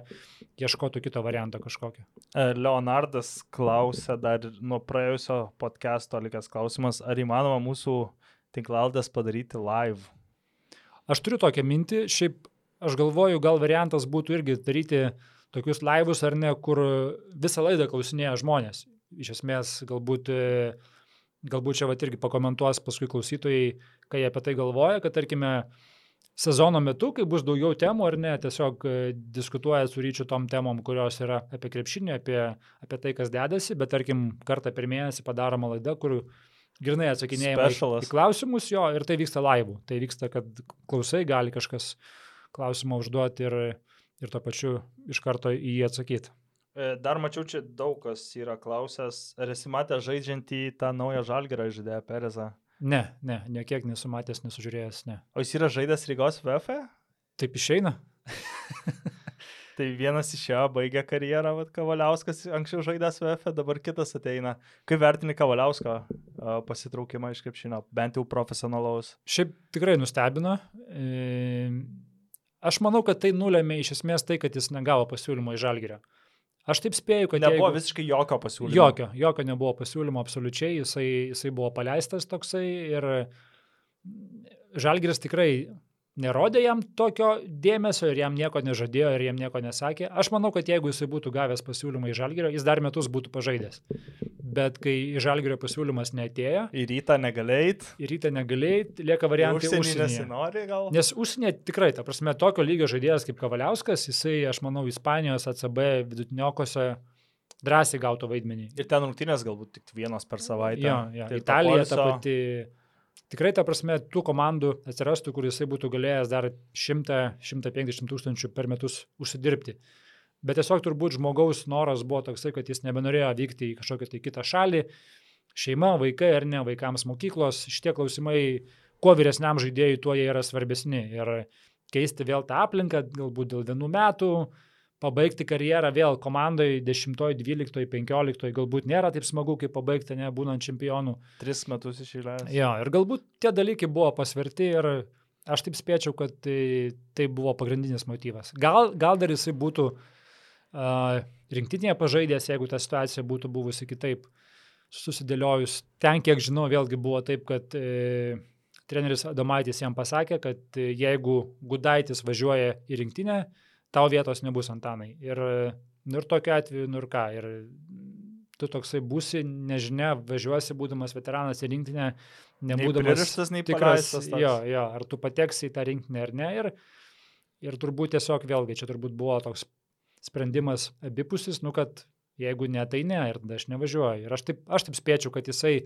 [SPEAKER 2] ieškotų kito varianto kažkokio.
[SPEAKER 1] E, Leonardas klausė dar nuo praėjusio podcast'o likęs klausimas, ar įmanoma mūsų tinklaldės padaryti live?
[SPEAKER 2] Aš turiu tokią mintį, šiaip aš galvoju, gal variantas būtų irgi daryti tokius laivus ar ne, kur visą laidą klausinėja žmonės. Iš esmės, galbūt uh, galbūt čia vat irgi pakomentuos paskui klausytojai, kai apie tai galvoja, kad tarkime sezono metu, kai bus daugiau temų ar ne, tiesiog e, diskutuoja su ryčiu tom temom, kurios yra apie krepšinį, apie, apie tai, kas dedasi, bet tarkim kartą per mėnesį padaroma laida, kur grinai atsakinėjama į klausimus jo ir tai vyksta laivų. Tai vyksta, kad klausai gali kažkas klausimą užduoti ir, ir to pačiu iš karto į jį atsakyti.
[SPEAKER 1] E, dar mačiau, čia daug kas yra klausęs, ar esi matęs žaidžiantį tą naują žalgerą žaidėją Perezą?
[SPEAKER 2] Ne, ne, niekiek nesu matęs, nesužiūrėjęs, ne.
[SPEAKER 1] O jis yra žaidęs Rygos VF?
[SPEAKER 2] Taip išeina.
[SPEAKER 1] tai vienas iš jo baigė karjerą, vad Kavaliauskas anksčiau žaidęs VF, dabar kitas ateina. Kaip vertini Kavaliausko pasitraukimą iš krepšinio, bent jau profesionalaus?
[SPEAKER 2] Šiaip tikrai nustebino. E, aš manau, kad tai nulėmė iš esmės tai, kad jis negavo pasiūlymo į žalgerę. Aš taip spėju, kad...
[SPEAKER 1] Nebuvo
[SPEAKER 2] jeigu...
[SPEAKER 1] visiškai jokio pasiūlymo.
[SPEAKER 2] Jokio, jokio nebuvo pasiūlymo absoliučiai, jisai, jisai buvo paleistas toksai ir Žalgiris tikrai nerodė jam tokio dėmesio ir jam nieko nežadėjo ir jam nieko nesakė. Aš manau, kad jeigu jisai būtų gavęs pasiūlymą iš Žalgirio, jis dar metus būtų pažaidęs. Bet kai iš Žalgirio pasiūlymas netėjo.
[SPEAKER 1] Į rytą negalėjai.
[SPEAKER 2] Į rytą negalėjai, lieka variantai
[SPEAKER 1] užsienyje. Nori, gal?
[SPEAKER 2] Nes užsienyje tikrai, ta prasme, tokio lygio žaidėjas kaip Kavaliauskas, jisai, aš manau, Ispanijos ACB vidutiniokose drąsiai gautų vaidmenį.
[SPEAKER 1] Ir ten rungtynės galbūt tik vienos per savaitę.
[SPEAKER 2] Jo, jo. Tai Italija ta pati tikrai ta prasme tų komandų atsirastų, kur jisai būtų galėjęs dar 100-150 tūkstančių per metus užsidirbti. Bet tiesiog turbūt žmogaus noras buvo toksai, kad jis nebenorėjo vykti į kažkokią tai kitą šalį. Šeima, vaikai ar ne, vaikams mokyklos, šitie klausimai, kuo vyresniam žaidėjui, tuo jie yra svarbesni. Ir keisti vėl tą aplinką, galbūt dėl vienų metų, pabaigti karjerą vėl komandai 10, 12, 15, galbūt nėra taip smagu, kaip pabaigti, nebūnant čempionu.
[SPEAKER 1] Tris metus išėlės.
[SPEAKER 2] Jo, ir galbūt tie dalykai buvo pasverti ir aš taip spėčiau, kad tai, tai buvo pagrindinis motyvas. Gal, gal dar jisai būtų uh, rinktinėje pažaidęs, jeigu ta situacija būtų buvusi kitaip susidėliojus. Ten, kiek žinau, vėlgi buvo taip, kad e, treneris Adomaitis jam pasakė, kad e, jeigu Gudaitis važiuoja į rinktinę, tau vietos nebus Antanai. Ir, nu, ir tokiu atveju, nu ir ką. Ir tu toksai būsi, nežinia, važiuosi būdamas veteranas į rinktinę, nebūdamas
[SPEAKER 1] nei, nei
[SPEAKER 2] tikras, jo, jo, ar tu pateksi į tą rinktinę ar ne. Ir, ir turbūt tiesiog vėlgi čia turbūt buvo toks sprendimas abipusis, nu kad jeigu ne, tai ne, ir tada aš nevažiuoju. Ir aš taip, aš taip spėčiau, kad jisai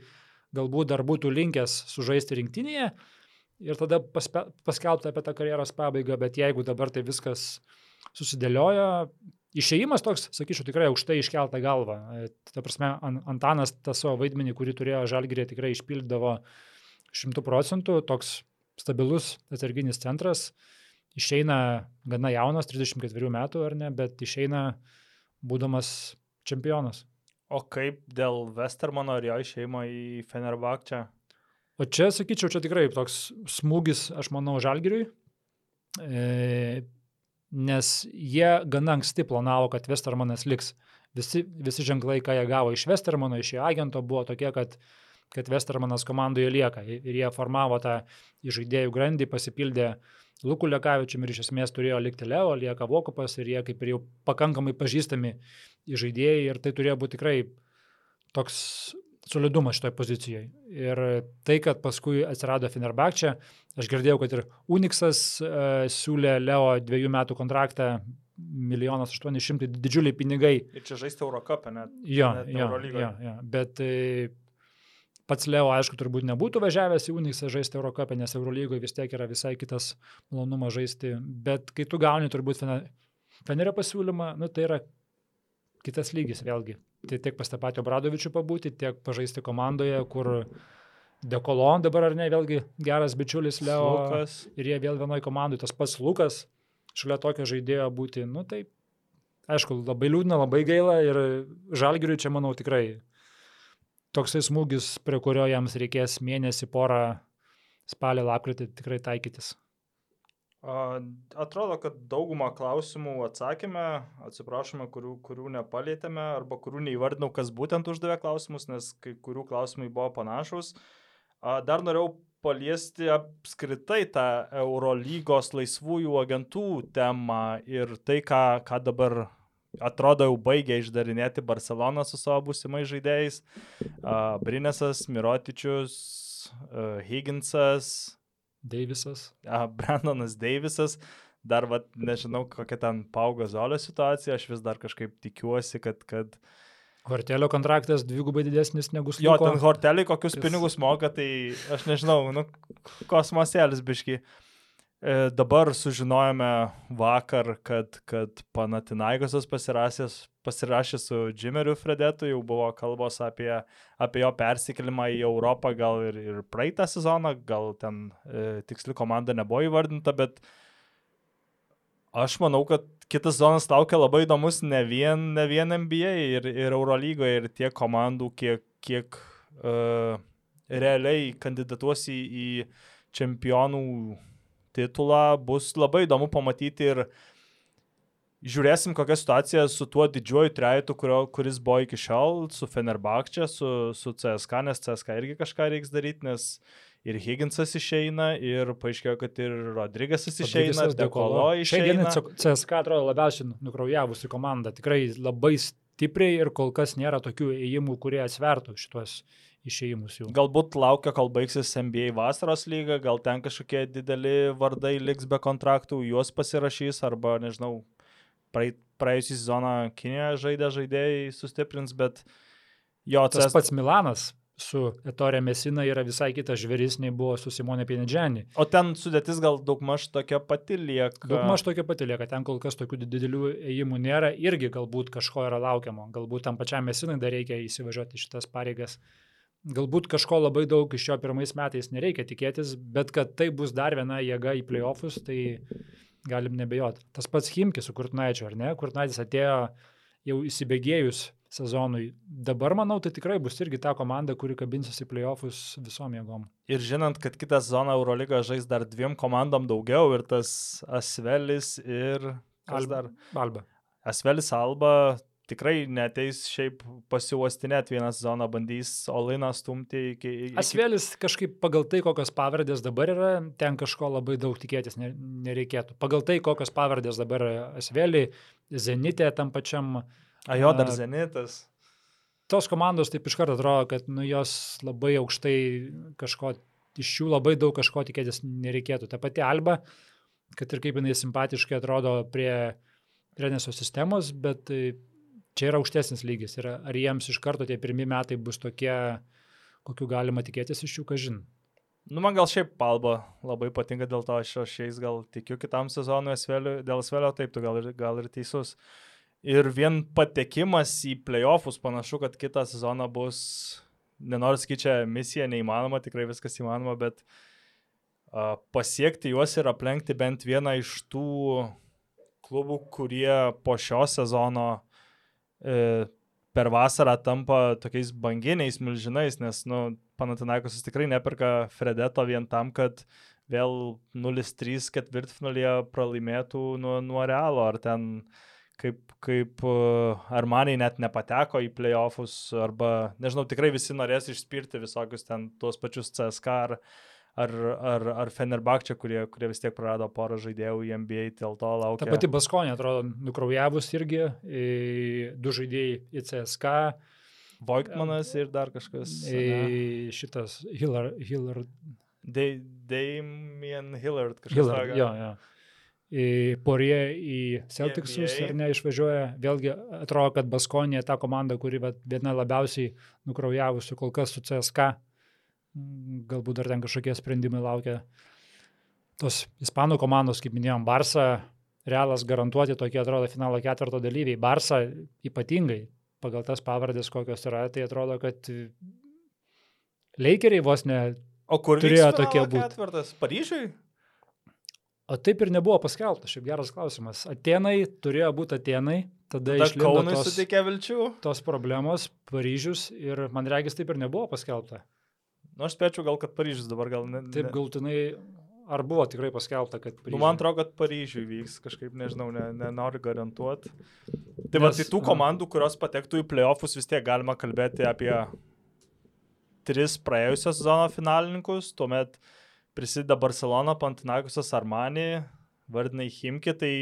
[SPEAKER 2] galbūt dar būtų linkęs sužaisti rinktinėje ir tada paspe, paskelbti apie tą karjeros pabaigą, bet jeigu dabar tai viskas susidėliojo. Išėjimas toks, sakyčiau, tikrai aukštai iškeltą galvą. Ta prasme, Antanas tą savo vaidmenį, kurį turėjo Žalgirė, tikrai išpildavo šimtų procentų, toks stabilus atsarginis centras. Išeina gana jaunas, 34 metų ar ne, bet išeina būdamas čempionas.
[SPEAKER 1] O kaip dėl Westermano ir jo išeimo į Fenerbakčią?
[SPEAKER 2] O čia, sakyčiau, čia tikrai toks smūgis, aš manau, Žalgiriui. E, nes jie gana anksti planavo, kad Westermanas liks. Visi, visi ženklai, ką jie gavo iš Westermano, iš jo agento, buvo tokie, kad, kad Westermanas komandoje lieka. Ir jie formavo tą žaidėjų grandį, pasipildė Lukų Lekavičiam ir iš esmės turėjo likti Leo, lieka Vokupas ir jie kaip ir jau pakankamai pažįstami žaidėjai ir tai turėjo būti tikrai toks solidumas šitoje pozicijoje. Ir tai, kad paskui atsirado Fenerbakčia, aš girdėjau, kad ir Unixas uh, siūlė Leo dviejų metų kontraktą, milijonas aštuoni šimtai, didžiuliai pinigai.
[SPEAKER 1] Ir čia žaisti Eurocapą net.
[SPEAKER 2] Jo, net jo, jo, jo, bet e, pats Leo, aišku, turbūt nebūtų važiavęs į Unixą žaisti Eurocapą, nes Eurolygoje vis tiek yra visai kitas malonumas žaisti. Bet kai tu gauni turbūt Fenerio pasiūlymą, nu, tai yra kitas lygis vėlgi tai tiek pas tą patį Obradovičių pabūti, tiek pažaisti komandoje, kur Dekolon dabar ar ne, vėlgi geras bičiulis Leo.
[SPEAKER 1] Lukas.
[SPEAKER 2] Ir jie vėl vienoje komandoje, tas pats Lukas, šalia tokio žaidėjo būti, nu tai, aišku, labai liūdna, labai gaila ir Žalgiriui čia, manau, tikrai toksai smūgis, prie kurio jiems reikės mėnesį, porą spalio lapkritį tikrai taikytis.
[SPEAKER 1] Atrodo, kad daugumą klausimų atsakėme, atsiprašome, kurių, kurių nepalėtėme arba kurių neįvardinau, kas būtent uždavė klausimus, nes kai kurių klausimai buvo panašus. Dar norėjau paliesti apskritai tą Eurolygos laisvųjų agentų temą ir tai, ką, ką dabar atrodo jau baigė išdarinėti Barcelona su savo būsimais žaidėjais. Brinesas, Mirotičius, a, Higginsas,
[SPEAKER 2] Deivisas.
[SPEAKER 1] a, Brandonas Deivisas. Dar, va, nežinau, kokia ten paugo zolio situacija, aš vis dar kažkaip tikiuosi, kad, kad
[SPEAKER 2] Hortelio kontraktas dvigubai didesnis negu
[SPEAKER 1] jo,
[SPEAKER 2] Sluko.
[SPEAKER 1] ten horteliai kokius
[SPEAKER 2] Jis-
[SPEAKER 1] pinigus moka, tai aš nežinau, nu, kosmosėlis biški. E, dabar sužinojome vakar, kad, kad Panatinaigosas pasirašęs, pasirašė su Jimeriu Fredetu, jau buvo kalbos apie, apie jo persikelimą į Europą, gal ir, ir praeitą sezoną, gal ten e, tiksli komanda nebuvo įvardinta, bet aš manau, kad kitas zonas laukia labai įdomus ne vien, ne vien NBA ir, ir Eurolygoje, ir tiek komandų, kiek, kiek uh, realiai kandidatuos į, į čempionų titulą, bus labai įdomu pamatyti ir žiūrėsim, kokia situacija su tuo didžiuoju trejetu, kuris buvo iki šiol, su Fenerbakčia, su, su CSK, nes CSK irgi kažką reiks daryti, nes ir Higginsas išeina, ir paaiškėjo, kad ir Rodrigasas išeina, ir Dekolo išeina.
[SPEAKER 2] CSK atrodo labiausiai nu- nukraujavusi komanda. Tikrai labai stipriai ir kol kas nėra tokių ėjimų, kurie atsvertų šitos išėjimus jų.
[SPEAKER 1] Galbūt laukia, kol baigsis NBA vasaros lyga, gal ten kažkokie dideli vardai liks be kontraktų, juos pasirašys, arba, nežinau, praėjusį sezoną Kinijoje žaidė žaidėjai sustiprins, bet jo,
[SPEAKER 2] Tas
[SPEAKER 1] CS...
[SPEAKER 2] pats Milanas su Etorė Mesina yra visai kitas žvėris nei buvo su Simonė Pienedžianį.
[SPEAKER 1] O ten sudėtis gal daugmaž tokia pati lieka.
[SPEAKER 2] Daugmaž tokia pati lieka, ten kol kas tokių didelių ėjimų nėra, irgi galbūt kažko yra laukiamo, galbūt tam pačiam Mesinai dar reikia įsivažiuoti šitas pareigas. Galbūt kažko labai daug iš jo pirmais metais nereikia tikėtis, bet kad tai bus dar viena jėga į playoffus, tai galim nebejoti. Tas pats Himkis su Kurtnaičiu, ar ne? Kurtnaitis atėjo jau įsibėgėjus sezonui. Dabar, manau, tai tikrai bus irgi ta komanda, kuri kabinsis į playoffus visom jėgom.
[SPEAKER 1] Ir žinant, kad kitą sezoną Eurolyga žais dar dviem komandom daugiau ir tas Asvelis ir... Kas
[SPEAKER 2] Alba.
[SPEAKER 1] dar?
[SPEAKER 2] Alba.
[SPEAKER 1] Asvelis Alba tikrai neteis šiaip pasiuostinėti vieną sezoną, bandys Oliną stumti iki... iki...
[SPEAKER 2] Asvelis kažkaip pagal tai, kokios pavardės dabar yra, ten kažko labai daug tikėtis ne- nereikėtų. Pagal tai, kokios pavardės dabar Asvelį, Zenitė tam pačiam,
[SPEAKER 1] A jo, dar Zenitas.
[SPEAKER 2] tos komandos taip iš karto atrodo, kad nu, jos labai aukštai kažko, iš jų labai daug kažko tikėtis nereikėtų. Ta pati Alba, kad ir kaip jinai simpatiškai atrodo prie Reneso sistemos, bet čia yra aukštesnis lygis. Ir ar jiems iš karto tie pirmie metai bus tokie, kokiu galima tikėtis iš jų, kažin.
[SPEAKER 1] Nu, man gal šiaip palba labai patinka, dėl to aš aš šiais gal tikiu kitam sezonui Asveliu, dėl Asvelio taip, tu gal ir, gal ir teisus. Ir vien patekimas į playoffus panašu, kad kitą sezoną bus, nenoriu sakyti, čia misija neįmanoma, tikrai viskas įmanoma, bet a, pasiekti juos ir aplenkti bent vieną iš tų klubų, kurie po šio sezono e, per vasarą tampa tokiais banginiais milžinais, nes, nu, Panatinaikosas tikrai neperka Fredeto vien tam, kad vėl 0-3 ketvirtfinalyje pralaimėtų nuo, nuo Realo, ar ten kaip, kaip uh, Armaniai net nepateko į playoffus, arba, nežinau, tikrai visi norės išspirti visokius ten tuos pačius CSK ar, ar, ar, ar Fenerbakčia, kurie, kurie vis tiek prarado porą žaidėjų į NBA, dėl to laukia.
[SPEAKER 2] Ta pati Baskonė atrodo nukraujavus irgi, du žaidėjai į CSK,
[SPEAKER 1] Voigtmanas ir dar kažkas.
[SPEAKER 2] į šitas Hillard, Hillard,
[SPEAKER 1] Da- Damien Hillard kažkas.
[SPEAKER 2] Hillard jo, jo. Į Porie į Celticsus
[SPEAKER 1] NBA.
[SPEAKER 2] ar ne išvažiuoja. Vėlgi atrodo, kad Baskonė ta komanda, kuri viena labiausiai nukraujavusių kol kas su CSK. Galbūt dar ten kažkokie sprendimai laukia. Tos ispanų komandos, kaip minėjom, Barsa, Realas garantuoti tokie atrodo finalo ketvirto dalyviai. Barsa ypatingai. pagal tas pavardės, kokios yra, tai atrodo, kad Leikeriai vos ne
[SPEAKER 1] O kur
[SPEAKER 2] Turėjo tokie
[SPEAKER 1] finalo
[SPEAKER 2] būt.
[SPEAKER 1] ketvertas? Paryžiui?
[SPEAKER 2] O taip ir nebuvo paskelbta, šiaip geras klausimas. Atenai turėjo būti Atenai, tada,
[SPEAKER 1] Tada Kaunui
[SPEAKER 2] tos, tos problemos, Paryžius ir man regis taip ir nebuvo paskelbta.
[SPEAKER 1] Nu, aš spėčiau gal, kad Paryžius dabar gal ne.
[SPEAKER 2] Taip
[SPEAKER 1] ne.
[SPEAKER 2] galtinai, ar buvo tikrai paskelbta, kad
[SPEAKER 1] Nu,
[SPEAKER 2] Paryžius.
[SPEAKER 1] man atrodo, kad Paryžiui vyks, kažkaip nežinau, ne, nenoriu garantuoti. Tai va,
[SPEAKER 2] Nes,
[SPEAKER 1] tai tų
[SPEAKER 2] na.
[SPEAKER 1] komandų, kurios patektų į playoffus, vis tiek galima kalbėti apie tris praėjusios sezono finalininkus, tuomet prisideda Barcelona, Pantinakosas, Armani, vardinai Himki, tai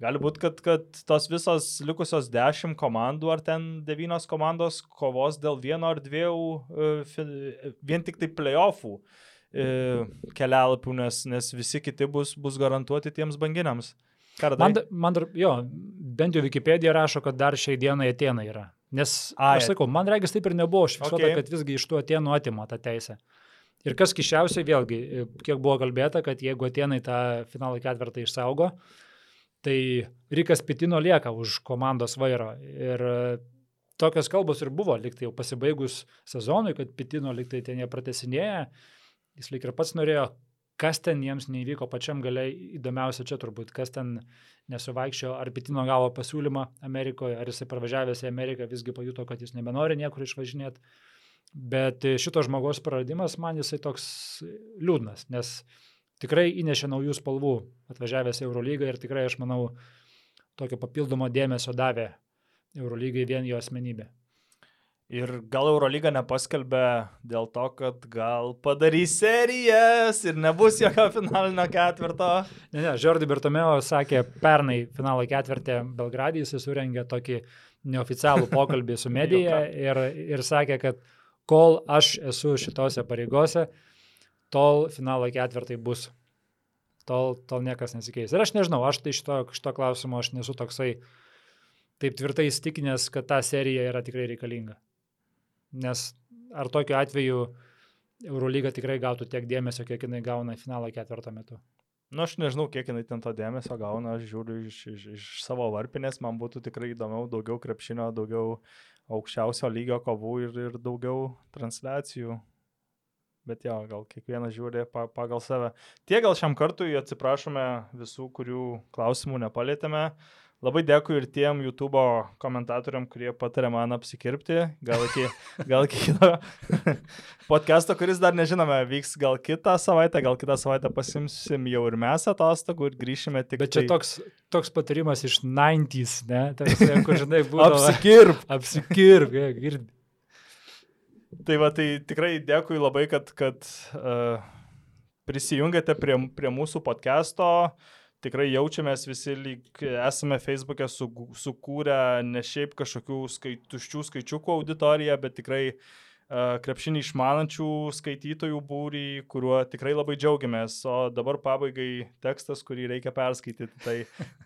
[SPEAKER 1] gali būti, kad, kad tos visos likusios dešimt komandų ar ten devynios komandos kovos dėl vieno ar dviejų, e, vien tik tai playoffų e, kelialapių, nes, nes visi kiti bus, bus garantuoti tiems banginiams.
[SPEAKER 2] Man, man dar, jo, bent jau Wikipedia rašo, kad dar šiai dienai Atenai yra. Nes,
[SPEAKER 1] Ai,
[SPEAKER 2] aš sakau, man regis taip ir nebuvo užfiksuota,
[SPEAKER 1] Okay.
[SPEAKER 2] kad visgi iš tų Atenų atima tą teisę. Ir kas kišiausiai, vėlgi, kiek buvo kalbėta, kad jeigu Atenai tą finalo ketvirtą išsaugo, tai Rikas Pitino lieka už komandos vairo. Ir e, tokios kalbos ir buvo, liktai jau pasibaigus sezonui, kad Pitino liktai ten jie pratesinėja. Jis lik ir pats norėjo, kas ten jiems neįvyko pačiam galiai, įdomiausia čia turbūt, kas ten nesuvaikščio, ar Pitino gavo pasiūlymą Amerikoje, ar jisai parvažiavęs į Ameriką visgi pajuto, kad jis nebenori niekur išvažinėti. Bet e, šito žmogaus praradimas man jisai toks liūdnas, nes tikrai įnešė naujų spalvų atvažiavęs į Eurolygą ir tikrai aš manau tokio papildomo dėmesio davė Eurolygai vien jo asmenybė.
[SPEAKER 1] Ir gal Eurolyga nepaskelbė dėl to, kad gal padarys serijas ir nebus jokio finalinio ketvirto.
[SPEAKER 2] Ne, ne, Žordi Bertomeo sakė pernai finalo ketvirtį Belgradį, jis surengė tokį neoficialų pokalbį su medija ir, ir sakė, kad kol aš esu šitose pareigose, tol finalo ketvirtai bus. Tol, tol niekas nesikeis. Ir aš nežinau, aš tai šito, šito klausimo aš nesu toksai taip tvirtai įstikinęs, kad ta serija yra tikrai reikalinga. Nes ar tokiu atveju Eurolyga tikrai gautų tiek dėmesio, kiek jinai gauna finalo ketvirto metu.
[SPEAKER 1] Nu, aš nežinau, kiek jinai ten to dėmesio gauna, aš žiūriu iš, iš, iš savo varpinės, man būtų tikrai įdomiau, daugiau krepšinio, daugiau aukščiausio lygio kovų ir, ir daugiau transliacijų. Bet jo, gal kiekvienas žiūri pa, pagal save. Tie gal šiam kartui atsiprašome visų, kurių klausimų nepalėtėme. Labai dėkui ir tiem YouTube komentatoriam, kurie patarė man apsikirpti. Gal iki, gal iki kito podcast'o, kuris dar nežinome, vyks gal kitą savaitę, gal kitą savaitę pasimsim jau ir mes atostogų ir grįšime tik.
[SPEAKER 2] Bet čia
[SPEAKER 1] tai-
[SPEAKER 2] toks, toks patarimas iš 90s, ne? Tarsi, kur žinai, buvo.
[SPEAKER 1] Apsikirp.
[SPEAKER 2] Apsikirp, girdi.
[SPEAKER 1] Tai va, tai tikrai dėkui labai, kad, kad uh, prisijungėte prie, prie mūsų podcast'o. Tikrai jaučiamės visi lyg esame Facebook'e su, sukūrę ne šiaip kažkokių skai, tuščių skaičiukų auditoriją, bet tikrai uh, krepšinį išmanančių skaitytojų būrį, kuriuo tikrai labai džiaugiamės. O dabar pabaigai tekstas, kurį reikia perskaityti. Tai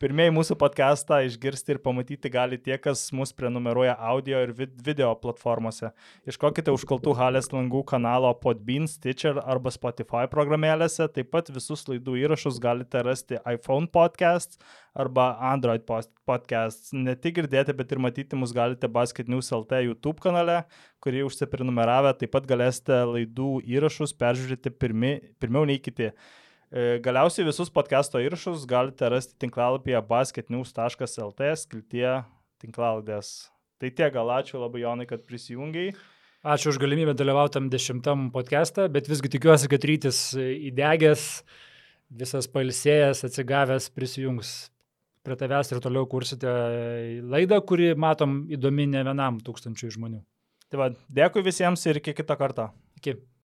[SPEAKER 1] pirmieji mūsų podcastą išgirsti ir pamatyti gali tie, kas mus prenumeruoja audio ir vid video platformose. Iškokite užkaltų halės langų kanalo Podbean, Stitcher arba Spotify programėlėse. Taip pat visus laidų įrašus galite rasti iPhone podcast arba Android podcast. Ne tik girdėti, bet ir matyti mus galite Basket News LT YouTube kanale, kurį užsiprenumeravę taip pat galėsite laidų įrašus peržiūrėti pirmi, pirmiau nei kiti. E, Galiausiai visus podcast'o įrašus galite rasti tinklalapyje basketnews.lt skiltyje tinklalaidės. Tai tiek, gal ačiū labai Jonai, kad prisijungiai.
[SPEAKER 2] Ačiū už galimybę dalyvauti tam dešimtam podcast'e, bet visgi tikiuosi, kad rytis įdegęs, visas palsėjęs, atsigavęs prisijungs prie tavęs ir toliau kursite laidą, kuri, matom, įdomi ne vienam tūkstančiui žmonių.
[SPEAKER 1] Tai va, dėkui visiems ir iki kito karto.
[SPEAKER 2] Iki.